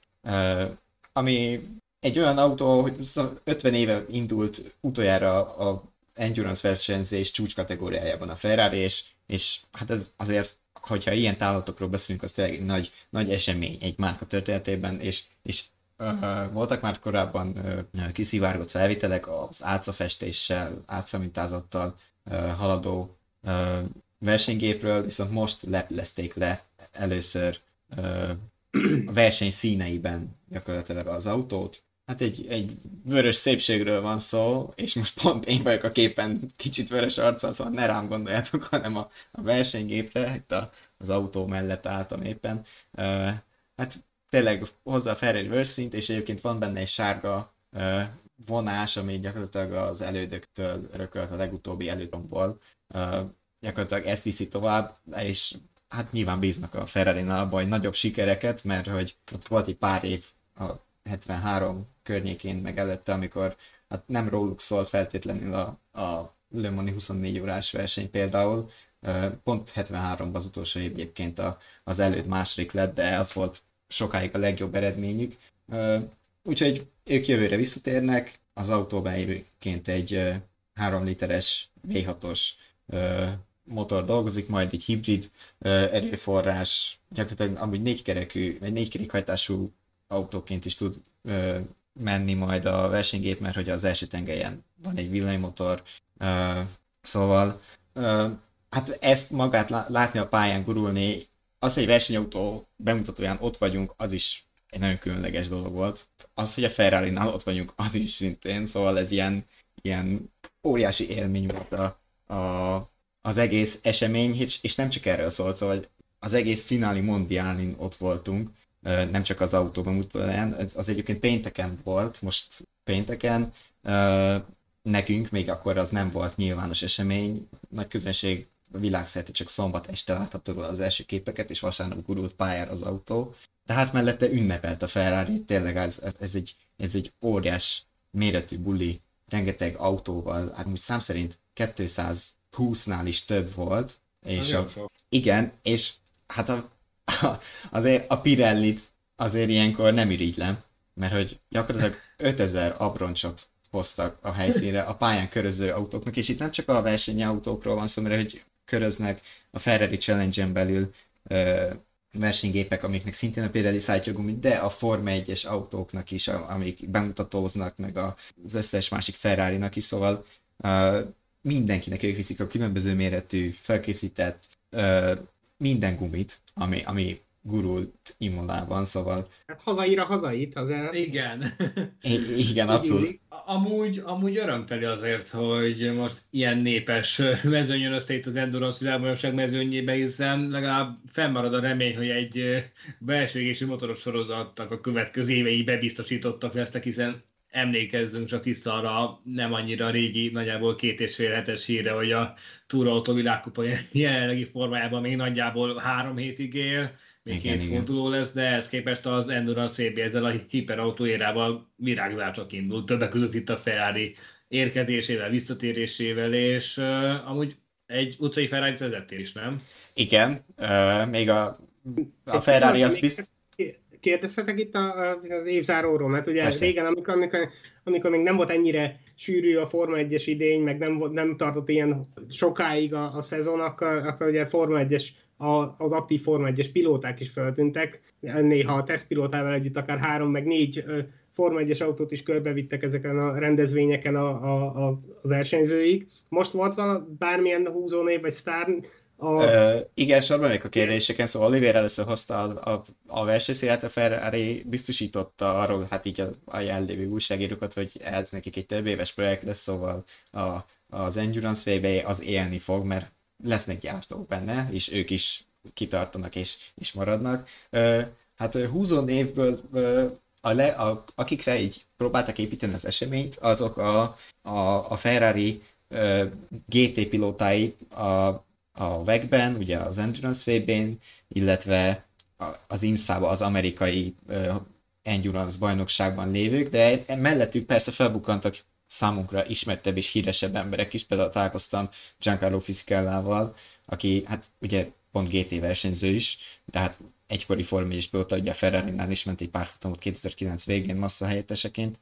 ami egy olyan autó, hogy 50 éve indult utoljára a endurance versenyzés csúcs kategóriájában a Ferrari, és, és hát ez azért hogyha ilyen távlatokról beszélünk, az tényleg egy nagy, nagy esemény egy márka történetében, és, és uh, voltak már korábban uh, kiszivárgott felvételek az álcafestéssel, álcamintázattal uh, haladó uh, versenygépről, viszont most leplezték le először a verseny színeiben gyakorlatilag az autót, Hát egy, egy vörös szépségről van szó, és most pont én vagyok a képen kicsit vörös arccal, szóval ne rám gondoljátok, hanem a, a versenygépre, itt a, az autó mellett álltam éppen. Uh, hát tényleg hozzá fel egy vörszint, és egyébként van benne egy sárga uh, vonás, ami gyakorlatilag az elődöktől örökölt a legutóbbi elődomból. Uh, gyakorlatilag ezt viszi tovább, és hát nyilván bíznak a Ferrari-nál abban, hogy nagyobb sikereket, mert hogy ott volt egy pár év a 73 környékén meg előtte, amikor hát nem róluk szólt feltétlenül a, a Le Mani 24 órás verseny például, pont 73-ban az utolsó év egyébként az előtt második lett, de az volt sokáig a legjobb eredményük. Úgyhogy ők jövőre visszatérnek, az autóban egyébként egy 3 literes V6-os motor dolgozik, majd egy hibrid erőforrás, gyakorlatilag amúgy négykerekű, vagy négykerékhajtású autóként is tud menni majd a versenygép, mert hogy az első tengelyen van egy villanymotor, szóval hát ezt magát látni a pályán gurulni, az, hogy versenyautó bemutatóján ott vagyunk, az is egy nagyon különleges dolog volt. Az, hogy a Ferrari-nál ott vagyunk, az is szintén, szóval ez ilyen, ilyen óriási élmény volt a, a, az egész esemény, és, nem csak erről szólt, szóval az egész fináli mondiálin ott voltunk, nem csak az autóban mutatóján, az egyébként pénteken volt, most pénteken, nekünk még akkor az nem volt nyilvános esemény, nagy közönség világszerte csak szombat este látható az első képeket, és vasárnap gurult pályára az autó. De hát mellette ünnepelt a Ferrari, tényleg ez, ez, egy, ez egy óriás méretű buli, rengeteg autóval, hát úgy szám szerint 220-nál is több volt. És a, igen, és hát a azért a Pirellit azért ilyenkor nem irigylem, mert hogy gyakorlatilag 5000 abroncsot hoztak a helyszínre a pályán köröző autóknak, és itt nem csak a versenyautókról van szó, mert hogy köröznek a Ferrari Challenge-en belül ö, versenygépek, amiknek szintén a Pirelli szállítja gumit, de a Forma 1-es autóknak is, amik bemutatóznak, meg az összes másik Ferrari-nak is, szóval mindenkinek ők viszik a különböző méretű, felkészített ö, minden gumit, ami, ami gurult Imolában, szóval... Hát hazaira hazait, az el... Igen. I- igen, abszolút. Amúgy, amúgy örömteli azért, hogy most ilyen népes mezőny jön össze itt az Endurance világbajnokság mezőnyébe, hiszen legalább fennmarad a remény, hogy egy belső motoros sorozattak a következő évei bebiztosítottak lesznek, hiszen emlékezzünk csak vissza arra nem annyira régi, nagyjából két és fél hetes híre, hogy a túrautó világkupa jelenlegi formájában még nagyjából három hétig él, még igen, két igen. forduló lesz, de ehhez képest az Endurance CB ezzel a hiperautó érával virágzár csak indult, többek között itt a Ferrari érkezésével, visszatérésével, és uh, amúgy egy utcai Ferrari vezettél is, nem? Igen, uh, még a, a Ferrari az biztos kérdeztetek itt az évzáróról, mert ugye Persze. régen, amikor, amikor, amikor még nem volt ennyire sűrű a Forma 1-es idény, meg nem, nem tartott ilyen sokáig a, a szezon, akkor, akkor ugye Forma 1-es a, az aktív Forma 1-es pilóták is feltűntek, néha a tesztpilótával együtt akár három, meg négy Forma 1-es autót is körbevittek ezeken a rendezvényeken a, a, a versenyzőik. Most volt vala bármilyen húzónév vagy sztár a... Uh, igen, sorban még a kérdéseken, szóval Oliver először hozta a, a, a versenyszélet, a Ferrari biztosította arról, hát így a, a jelenlévő újságírókat, hogy ez nekik egy több éves projekt lesz, szóval a, az Endurance VB az élni fog, mert lesznek gyártók benne, és ők is kitartanak és, és maradnak. Uh, hát húzó névből uh, a le, a, akikre így próbáltak építeni az eseményt, azok a, a, a Ferrari uh, GT pilótái a, a WEC-ben, ugye az Endurance vb illetve az imsa az amerikai uh, Endurance bajnokságban lévők, de mellettük persze felbukkantak számunkra ismertebb és híresebb emberek is, például találkoztam Giancarlo Fisikellával, aki hát ugye pont GT versenyző is, de hát egykori Form 1 pilóta, ugye ferrari is ment egy pár futamot 2009 végén massza helyetteseként.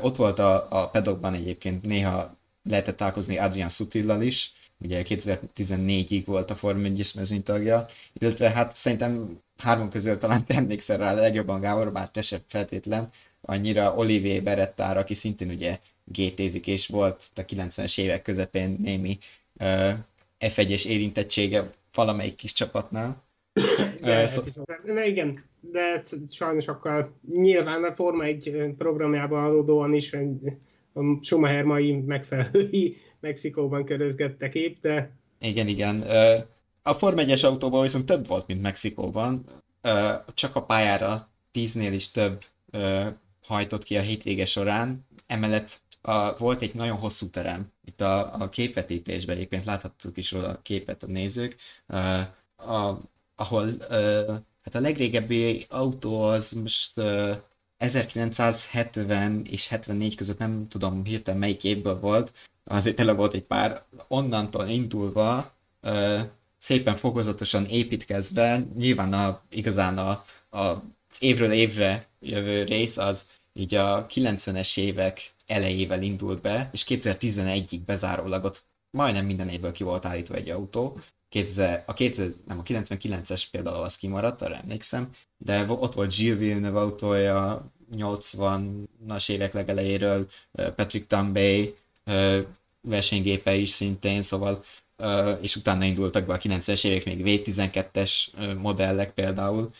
Ott volt a, a pedokban egyébként néha lehetett találkozni Adrian Sutillal is, ugye 2014-ig volt a Form 1 mezőnytagja, illetve hát szerintem három közül talán te emlékszel rá legjobban Gábor, bár te sem feltétlen, annyira Olivier Berettár, aki szintén ugye GT-zik, és volt a 90-es évek közepén némi uh, F1-es érintettsége valamelyik kis csapatnál. De, szó... de igen, de sajnos akkor nyilván a Forma egy programjában adódóan is a Schumacher mai megfelelői Mexikóban körözgette kép, de... Igen, igen. A Forma 1-es autóban viszont több volt, mint Mexikóban. Csak a pályára tíznél is több hajtott ki a hétvége során. Emellett a, volt egy nagyon hosszú terem. Itt a, a képvetítésben egyébként láthattuk is róla a képet a nézők, a, ahol hát a legrégebbi autó az most uh, 1970 és 74 között nem tudom hirtelen melyik évből volt, azért tényleg volt egy pár, onnantól indulva uh, szépen fokozatosan építkezve, nyilván a, igazán a, a évről évre jövő rész az így a 90-es évek elejével indult be, és 2011-ig bezárólag ott majdnem minden évből ki volt állítva egy autó. 2000, a, 2000, nem, a 99-es például az kimaradt, arra emlékszem, de ott volt Gilles Villeneuve autója 80-as évek legelejéről, Patrick Tambay versenygépe is szintén, szóval és utána indultak be a 90-es évek még V12-es modellek például.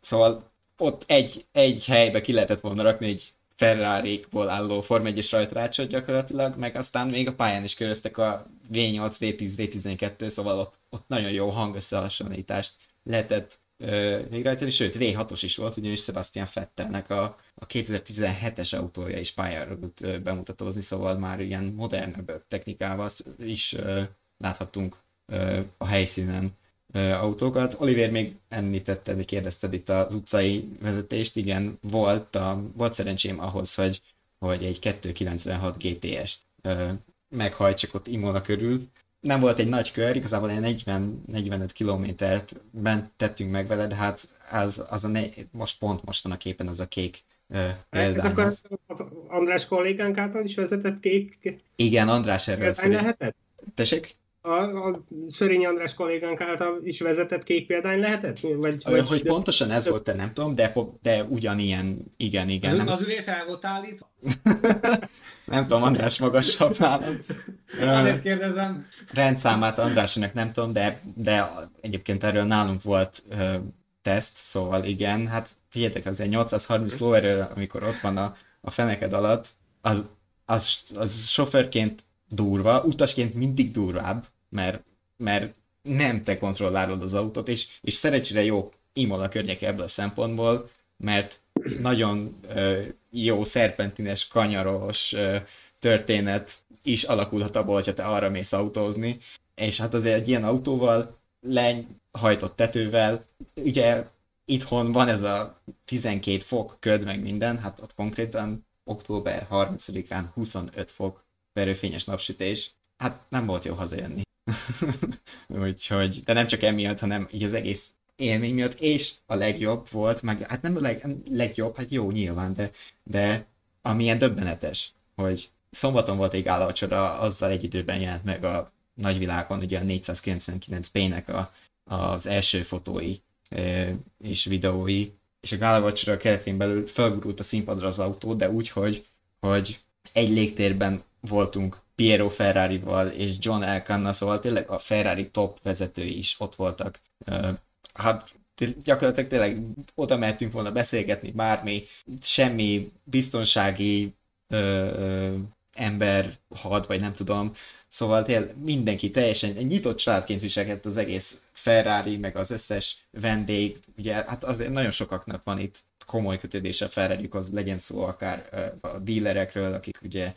Szóval ott egy, egy helybe ki lehetett volna rakni egy Ferrari-ból álló Form 1-es rajtrácsot gyakorlatilag, meg aztán még a pályán is köröztek a V8, V10, V12, szóval ott, ott nagyon jó hangösszehasonlítást lehetett végrehajtani, sőt V6-os is volt, ugyanis Sebastian Fettelnek a, a 2017-es autója is pályára tudott bemutatózni, szóval már ilyen modernebb technikával is láthattunk a helyszínen autókat. Oliver még említetted, kérdezted itt az utcai vezetést, igen, volt, a, volt szerencsém ahhoz, hogy, hogy egy 296 GTS-t meghajtsak ott Imola körül. Nem volt egy nagy kör, igazából egy 40-45 kilométert bent tettünk meg vele, de hát az, az a ne, most pont mostan a képen az a kék példány. Ez akkor az András kollégánk által is vezetett kék? Igen, András erről lehetett? Tessék? A, a Szörényi András kollégánk által is vezetett kék példány lehetett? Vagy, vagy hogy de... pontosan ez volt, te nem tudom, de, de ugyanilyen, igen, igen. Az, nem... az ülés el volt állítva? nem tudom, András magasabb nálam. Azért kérdezem. Rendszámát Andrásnak nem tudom, de, de egyébként erről nálunk volt uh, teszt, szóval igen, hát figyeljetek, azért 830 lóerő, amikor ott van a, a feneked alatt, az, az, az sofőrként durva, utasként mindig durvább, mert, mert nem te kontrollálod az autót, és, és szerencsére jó Imola környéke ebből a szempontból, mert nagyon ö, jó szerpentines, kanyaros ö, történet is alakulhat abból, hogyha te arra mész autózni, és hát azért egy ilyen autóval, lenyhajtott tetővel, ugye itthon van ez a 12 fok köd meg minden, hát ott konkrétan október 30-án 25 fok verőfényes napsütés, hát nem volt jó hazajönni. Úgyhogy, de nem csak emiatt, hanem így az egész élmény miatt, és a legjobb volt, meg hát nem a leg, legjobb, hát jó nyilván, de, de amilyen döbbenetes, hogy szombaton volt egy gálacsora, azzal egy időben jelent meg a nagyvilágon, ugye a 499p-nek a, az első fotói és videói, és a gálacsora keretén belül felgurult a színpadra az autó, de úgy, hogy, hogy egy légtérben voltunk Piero Ferrari-val és John Elkanna, szóval tényleg a Ferrari top vezetői is ott voltak. Hát gyakorlatilag tényleg oda mehetünk volna beszélgetni bármi, semmi biztonsági ö, ö, ember had, vagy nem tudom. Szóval tényleg mindenki teljesen egy nyitott családként viselkedett az egész Ferrari, meg az összes vendég. Ugye hát azért nagyon sokaknak van itt komoly kötődése Ferrarihoz, legyen szó akár a dílerekről, akik ugye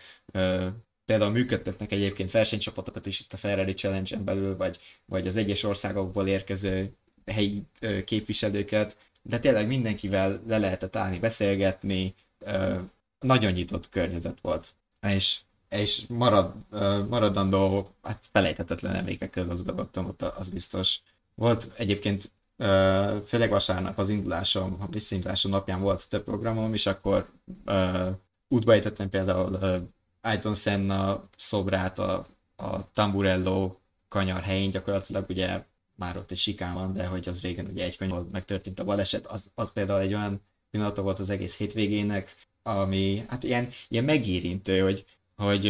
például működtetnek egyébként versenycsapatokat is itt a Ferrari Challenge-en belül, vagy, vagy az egyes országokból érkező helyi képviselőket, de tényleg mindenkivel le lehetett állni, beszélgetni, nagyon nyitott környezet volt. És, és marad, maradandó, hát felejthetetlen emlékekkel gazdagodtam ott, az biztos. Volt egyébként főleg vasárnap az indulásom, a visszaindulásom napján volt több programom, és akkor útba ejtettem például Ayton Senna szobrát a, a Tamburello kanyar helyén, gyakorlatilag ugye már ott egy sikán van, de hogy az régen ugye egy kanyar megtörtént a baleset, az, az például egy olyan pillanata volt az egész hétvégének, ami hát ilyen, ilyen megérintő, hogy, hogy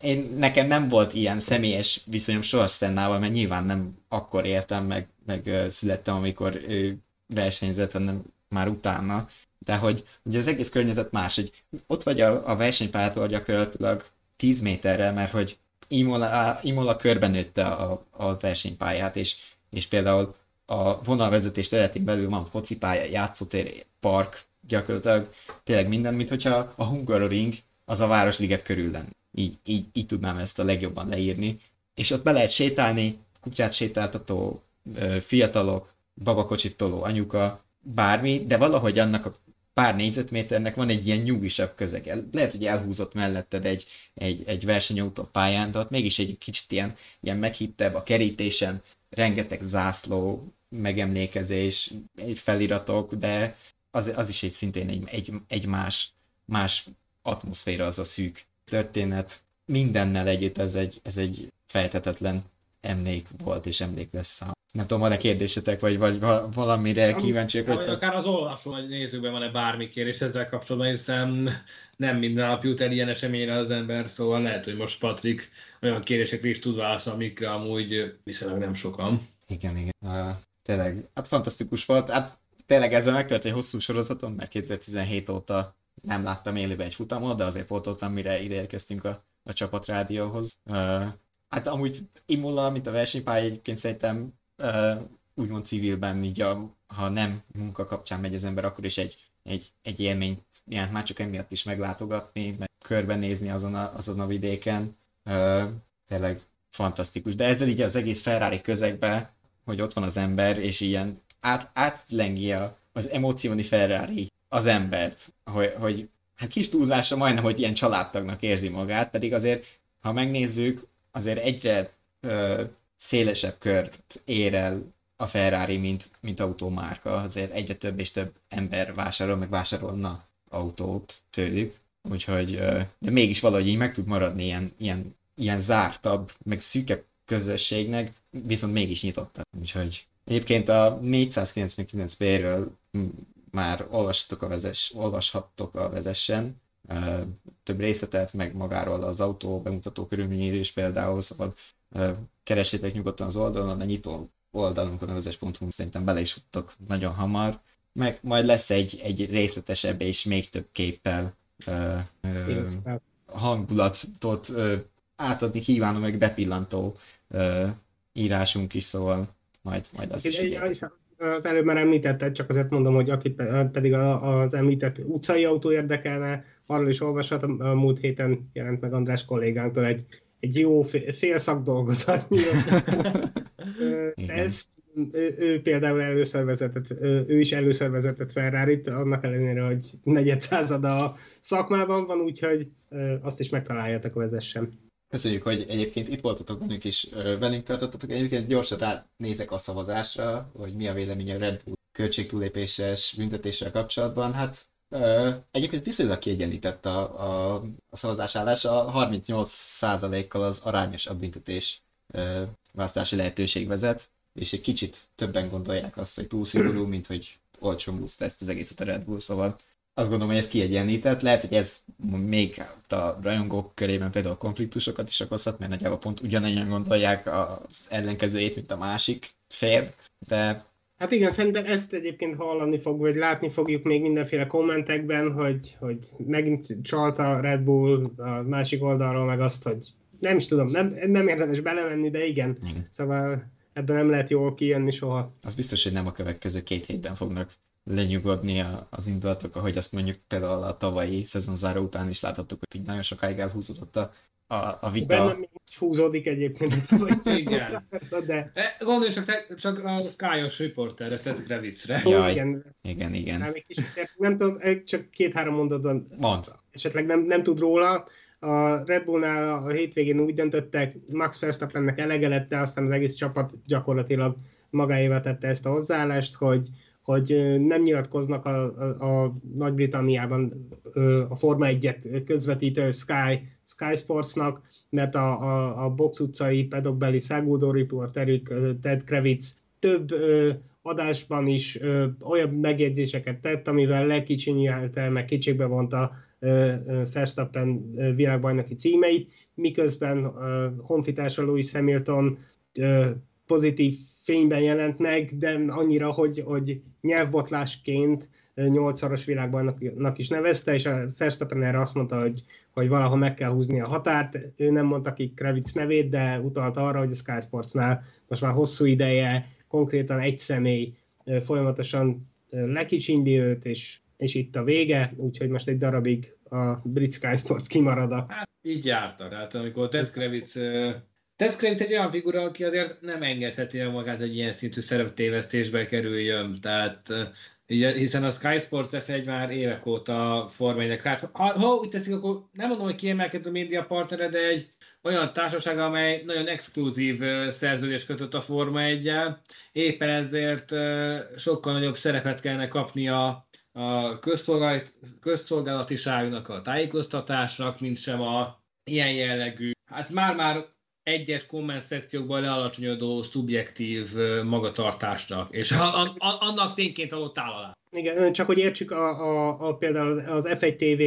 én, nekem nem volt ilyen személyes viszonyom soha Stennával, mert nyilván nem akkor értem, meg, meg születtem, amikor ő versenyzett, hanem már utána, de hogy ugye az egész környezet más, hogy ott vagy a, a versenypályától gyakorlatilag 10 méterre, mert hogy Imola, Imola körben nőtte a, a versenypályát, és, és például a vonalvezetés területén belül van focipálya, játszótér, park, gyakorlatilag tényleg minden, mint hogyha a Hungaroring az a Városliget körül lenne. Így, így, így tudnám ezt a legjobban leírni. És ott be lehet sétálni, kutyát sétáltató, fiatalok, babakocsit toló anyuka, bármi, de valahogy annak a pár négyzetméternek van egy ilyen nyugisabb közege. Lehet, hogy elhúzott melletted egy, egy, egy versenyautó pályán, de ott mégis egy kicsit ilyen, ilyen meghittebb a kerítésen, rengeteg zászló, megemlékezés, feliratok, de az, az is egy szintén egy, egy, egy más, más atmoszféra az a szűk történet. Mindennel együtt ez egy, ez egy fejtetetlen emlék volt és emlék lesz a nem tudom, van-e kérdésetek, vagy, vagy valamire kíváncsiak vagytok? Akár az olvasó vagy nézőben van-e bármi kérdés ezzel kapcsolatban, hiszen nem minden nap jut el ilyen eseményre az ember, szóval lehet, hogy most Patrik olyan kérdésekre is tud válaszolni, amikre amúgy viszonylag nem sokan. Igen, igen. Uh, tényleg, hát fantasztikus volt. Hát tényleg ezzel megtört egy hosszú sorozatom, mert 2017 óta nem láttam élőben egy futamot, de azért pótoltam, mire ide érkeztünk a, a csapatrádióhoz. Uh, hát amúgy Imola, mint a versenypálya egyébként szerintem úgymond civilben, így a, ha nem munka kapcsán megy az ember, akkor is egy, egy, egy élményt ilyen, már csak emiatt is meglátogatni, meg körbenézni azon a, azon a vidéken. Uh, tényleg fantasztikus. De ezzel így az egész Ferrari közegbe, hogy ott van az ember, és ilyen át, átlengi a, az emócióni Ferrari az embert, hogy, hogy hát kis túlzása majdnem, hogy ilyen családtagnak érzi magát, pedig azért, ha megnézzük, azért egyre ö, szélesebb kört ér el a Ferrari, mint, mint autómárka. Azért egyre több és több ember vásárol, meg vásárolna autót tőlük. Úgyhogy, de mégis valahogy így meg tud maradni ilyen, ilyen, ilyen zártabb, meg szűkebb közösségnek, viszont mégis nyitottak. Úgyhogy egyébként a 499 B-ről már olvashattok a vezes, olvashattok a vezessen, több részletet, meg magáról az autó bemutató körülményéről is például, szóval keresétek nyugodtan az oldalon, a nyitó oldalunkon a vezes.hu szerintem bele is futtok nagyon hamar, meg majd lesz egy, egy részletesebb és még több képpel ö, ö, hangulatot ö, átadni kívánom, meg bepillantó ö, írásunk is, szóval majd, majd azt is figyeljük. Az előbb már említetted, csak azért mondom, hogy akit pedig az említett utcai autó érdekelne, arról is olvashat, a múlt héten jelent meg András kollégánktól egy egy jó fél szakdolgozatnyi ezt. Ő, ő például először vezetett, ő is először vezetett ferrari annak ellenére, hogy negyed százada a szakmában van, úgyhogy azt is megtaláljátok a vezessen. Köszönjük, hogy egyébként itt voltatok velünk is, velünk tartottatok. Egyébként gyorsan ránézek a szavazásra, hogy mi a vélemény a Red Bull költségtúlépéses büntetéssel kapcsolatban. Hát Egyébként viszonylag kiegyenlített a, a, a szavazásállás, a 38%-kal az arányosabb büntetés választási lehetőség vezet, és egy kicsit többen gondolják azt, hogy túl szigorú, mint hogy olcsón boost ezt az egészet a Red Bull, szóval azt gondolom, hogy ez kiegyenlített. Lehet, hogy ez még a rajongók körében például konfliktusokat is okozhat, mert nagyjából pont ugyanannyian gondolják az ellenkezőjét, mint a másik fél, de Hát igen, szerintem ezt egyébként hallani fog, vagy látni fogjuk még mindenféle kommentekben, hogy, hogy megint csalt a Red Bull a másik oldalról, meg azt, hogy nem is tudom, nem, nem érdemes belemenni, de igen. igen. Szóval ebben nem lehet jól kijönni soha. Az biztos, hogy nem a következő két hétben fognak lenyugodni a, az indulatok, ahogy azt mondjuk például a tavalyi szezonzáró után is láthattuk, hogy így nagyon sokáig elhúzódott a, a, a vita. Bennem húzódik egyébként. Igen. De... Gondolj csak, te, csak a Sky-os Ted Kravitzre. Jaj. Igen, Igen, igen. nem, kis, nem tudom, csak két-három mondatban Mond. esetleg nem, nem tud róla. A Red Bullnál a hétvégén úgy döntöttek, Max Verstappennek elege lett, de aztán az egész csapat gyakorlatilag magáévá tette ezt a hozzáállást, hogy, hogy nem nyilatkoznak a, a, a Nagy-Britanniában a Forma 1-et közvetítő Sky, Sky Sportsnak, mert a, a, a box utcai pedokbeli száguldó riporterük Ted Kravitz több ö, adásban is ö, olyan megjegyzéseket tett, amivel lekicsinyelte, meg kicsikbe vonta Verstappen világbajnoki címeit, miközben ö, honfitársa Lewis Hamilton ö, pozitív fényben jelent meg, de annyira, hogy, hogy nyelvbotlásként nyolcszoros világbajnoknak is nevezte, és a Verstappen erre azt mondta, hogy, hogy valahol meg kell húzni a határt. Ő nem mondta ki Kravitz nevét, de utalta arra, hogy a Sky Sportsnál most már hosszú ideje konkrétan egy személy folyamatosan lekicsindi őt, és, és itt a vége, úgyhogy most egy darabig a Brit Sky Sports kimarad Hát így jártak. Tehát amikor Ted Kravitz Ted Kravitz egy olyan figura, aki azért nem engedheti el magát, hogy ilyen szintű szereptévesztésbe kerüljön. Tehát hiszen a Sky Sports F1 már évek óta formálják. Hát, ha, ha úgy tetszik, akkor nem mondom, hogy kiemelkedő média partnere, de egy olyan társaság, amely nagyon exkluzív szerződést kötött a Forma 1 éppen ezért sokkal nagyobb szerepet kellene kapnia a közszolgálat, közszolgálatiságnak, a tájékoztatásnak, mint sem a ilyen jellegű, hát már-már egyes komment szekciókban lealacsonyodó szubjektív magatartásnak, és a, a, annak tényként való tálalás. Igen, csak hogy értsük, a, a, a, például az, az F1 TV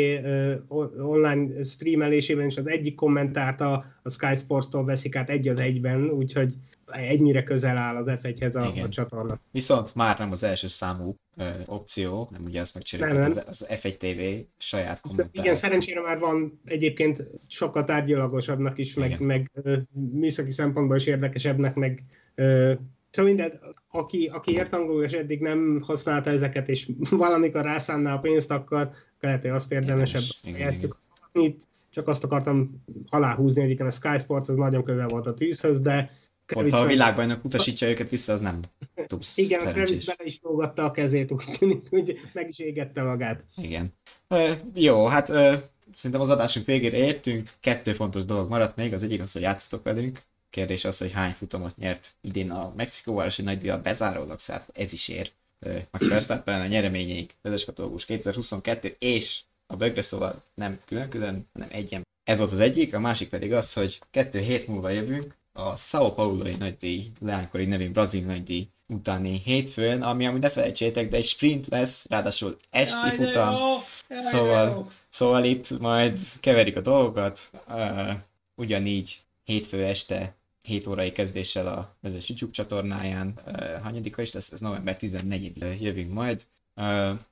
online streamelésében is az egyik kommentárt a, a Sky Sports-tól veszik át egy az egyben, úgyhogy ennyire közel áll az F1-hez a, Igen. a csatorna. Viszont már nem az első számú ö, opció, nem ugye azt megcsinálták, az, az F1 TV saját Igen, kommentál. szerencsére már van egyébként sokkal tárgyalagosabbnak is, meg, Igen. meg ö, műszaki szempontból is érdekesebbnek, meg ö, szóval minden, aki, aki ért angolul és eddig nem használta ezeket, és valamikor rászánná a pénzt, akkor, akkor lehet, hogy azt érdemesebb. Igen, igen, igen, Itt csak azt akartam aláhúzni, igen, a Sky Sports az nagyon közel volt a tűzhöz, de Pont ha a világbajnok utasítja őket vissza, az nem túl Igen, a szerencsés. Kravitz bele is lógatta a kezét, úgy tűnik, hogy meg is égette magát. Igen. Ö, jó, hát ö, szerintem az adásunk végére értünk. Kettő fontos dolog maradt még. Az egyik az, hogy játszatok velünk. Kérdés az, hogy hány futamot nyert idén a Mexikóvárosi nagy díjat bezárólag, szóval ez is ér. Ö, Max Verstappen a nyereményeik, vezeskatológus 2022 és a bögre, szóval nem külön-külön, hanem egyen. Ez volt az egyik, a másik pedig az, hogy kettő hét múlva jövünk a Sao Paulo-i nagydíj, leánykori nevén brazil nagydíj utáni hétfőn, ami amúgy ne felejtsétek, de egy sprint lesz, ráadásul esti Jaj, futam. jó! Szóval- jó! Szóval itt majd keverik a dolgokat, uh, ugyanígy hétfő este 7 órai kezdéssel a vezes YouTube csatornáján, uh, hanyadika is lesz, ez november 14 jövünk majd. Uh,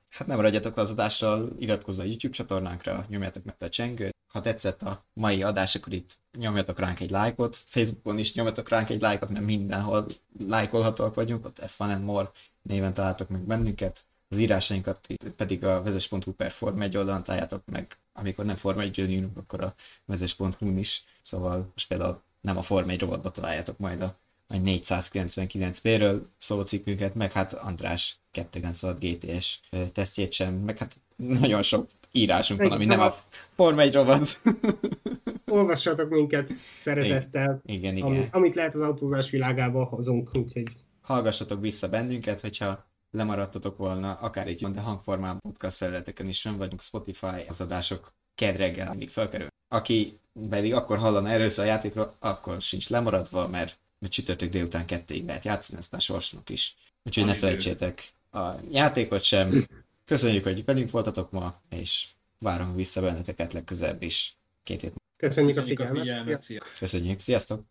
hát nem maradjatok le az adásról, iratkozz a YouTube csatornánkra, nyomjátok meg a csengőt. Ha tetszett a mai adás, akkor itt nyomjatok ránk egy lájkot, Facebookon is nyomjatok ránk egy lájkot, mert mindenhol lájkolhatóak vagyunk, ott F1 and More néven találtok meg bennünket. Az írásainkat pedig a vezes.hu per Form 1 oldalon találjátok meg, amikor nem Form 1 írunk, akkor a vezes.hu-n is, szóval most például nem a Form 1 rovatba találjátok majd a, a 499p-ről szóló cikkünket, meg hát András 296 GTS tesztjét sem, meg hát nagyon sok írásunk van, ami nem a Form 1 rovat. Olvassatok minket szeretettel, igen, igen. ami, amit lehet az autózás világába hozunk, úgyhogy hallgassatok vissza bennünket, hogyha lemaradtatok volna, akár egy de hangformában podcast felületeken is sem vagyunk, Spotify, az adások kedd reggel mindig felkerül. Aki pedig akkor hallana először a játékról, akkor sincs lemaradva, mert, mert csütörtök délután kettőig lehet játszani, aztán sorsnak is. Úgyhogy ne Ami felejtsétek a játékot sem. Köszönjük, hogy velünk voltatok ma, és várunk vissza benneteket legközelebb is. Két hét. köszönjük, Köszönjük a a figyelmet. figyelmet, szia! Köszönjük, sziasztok!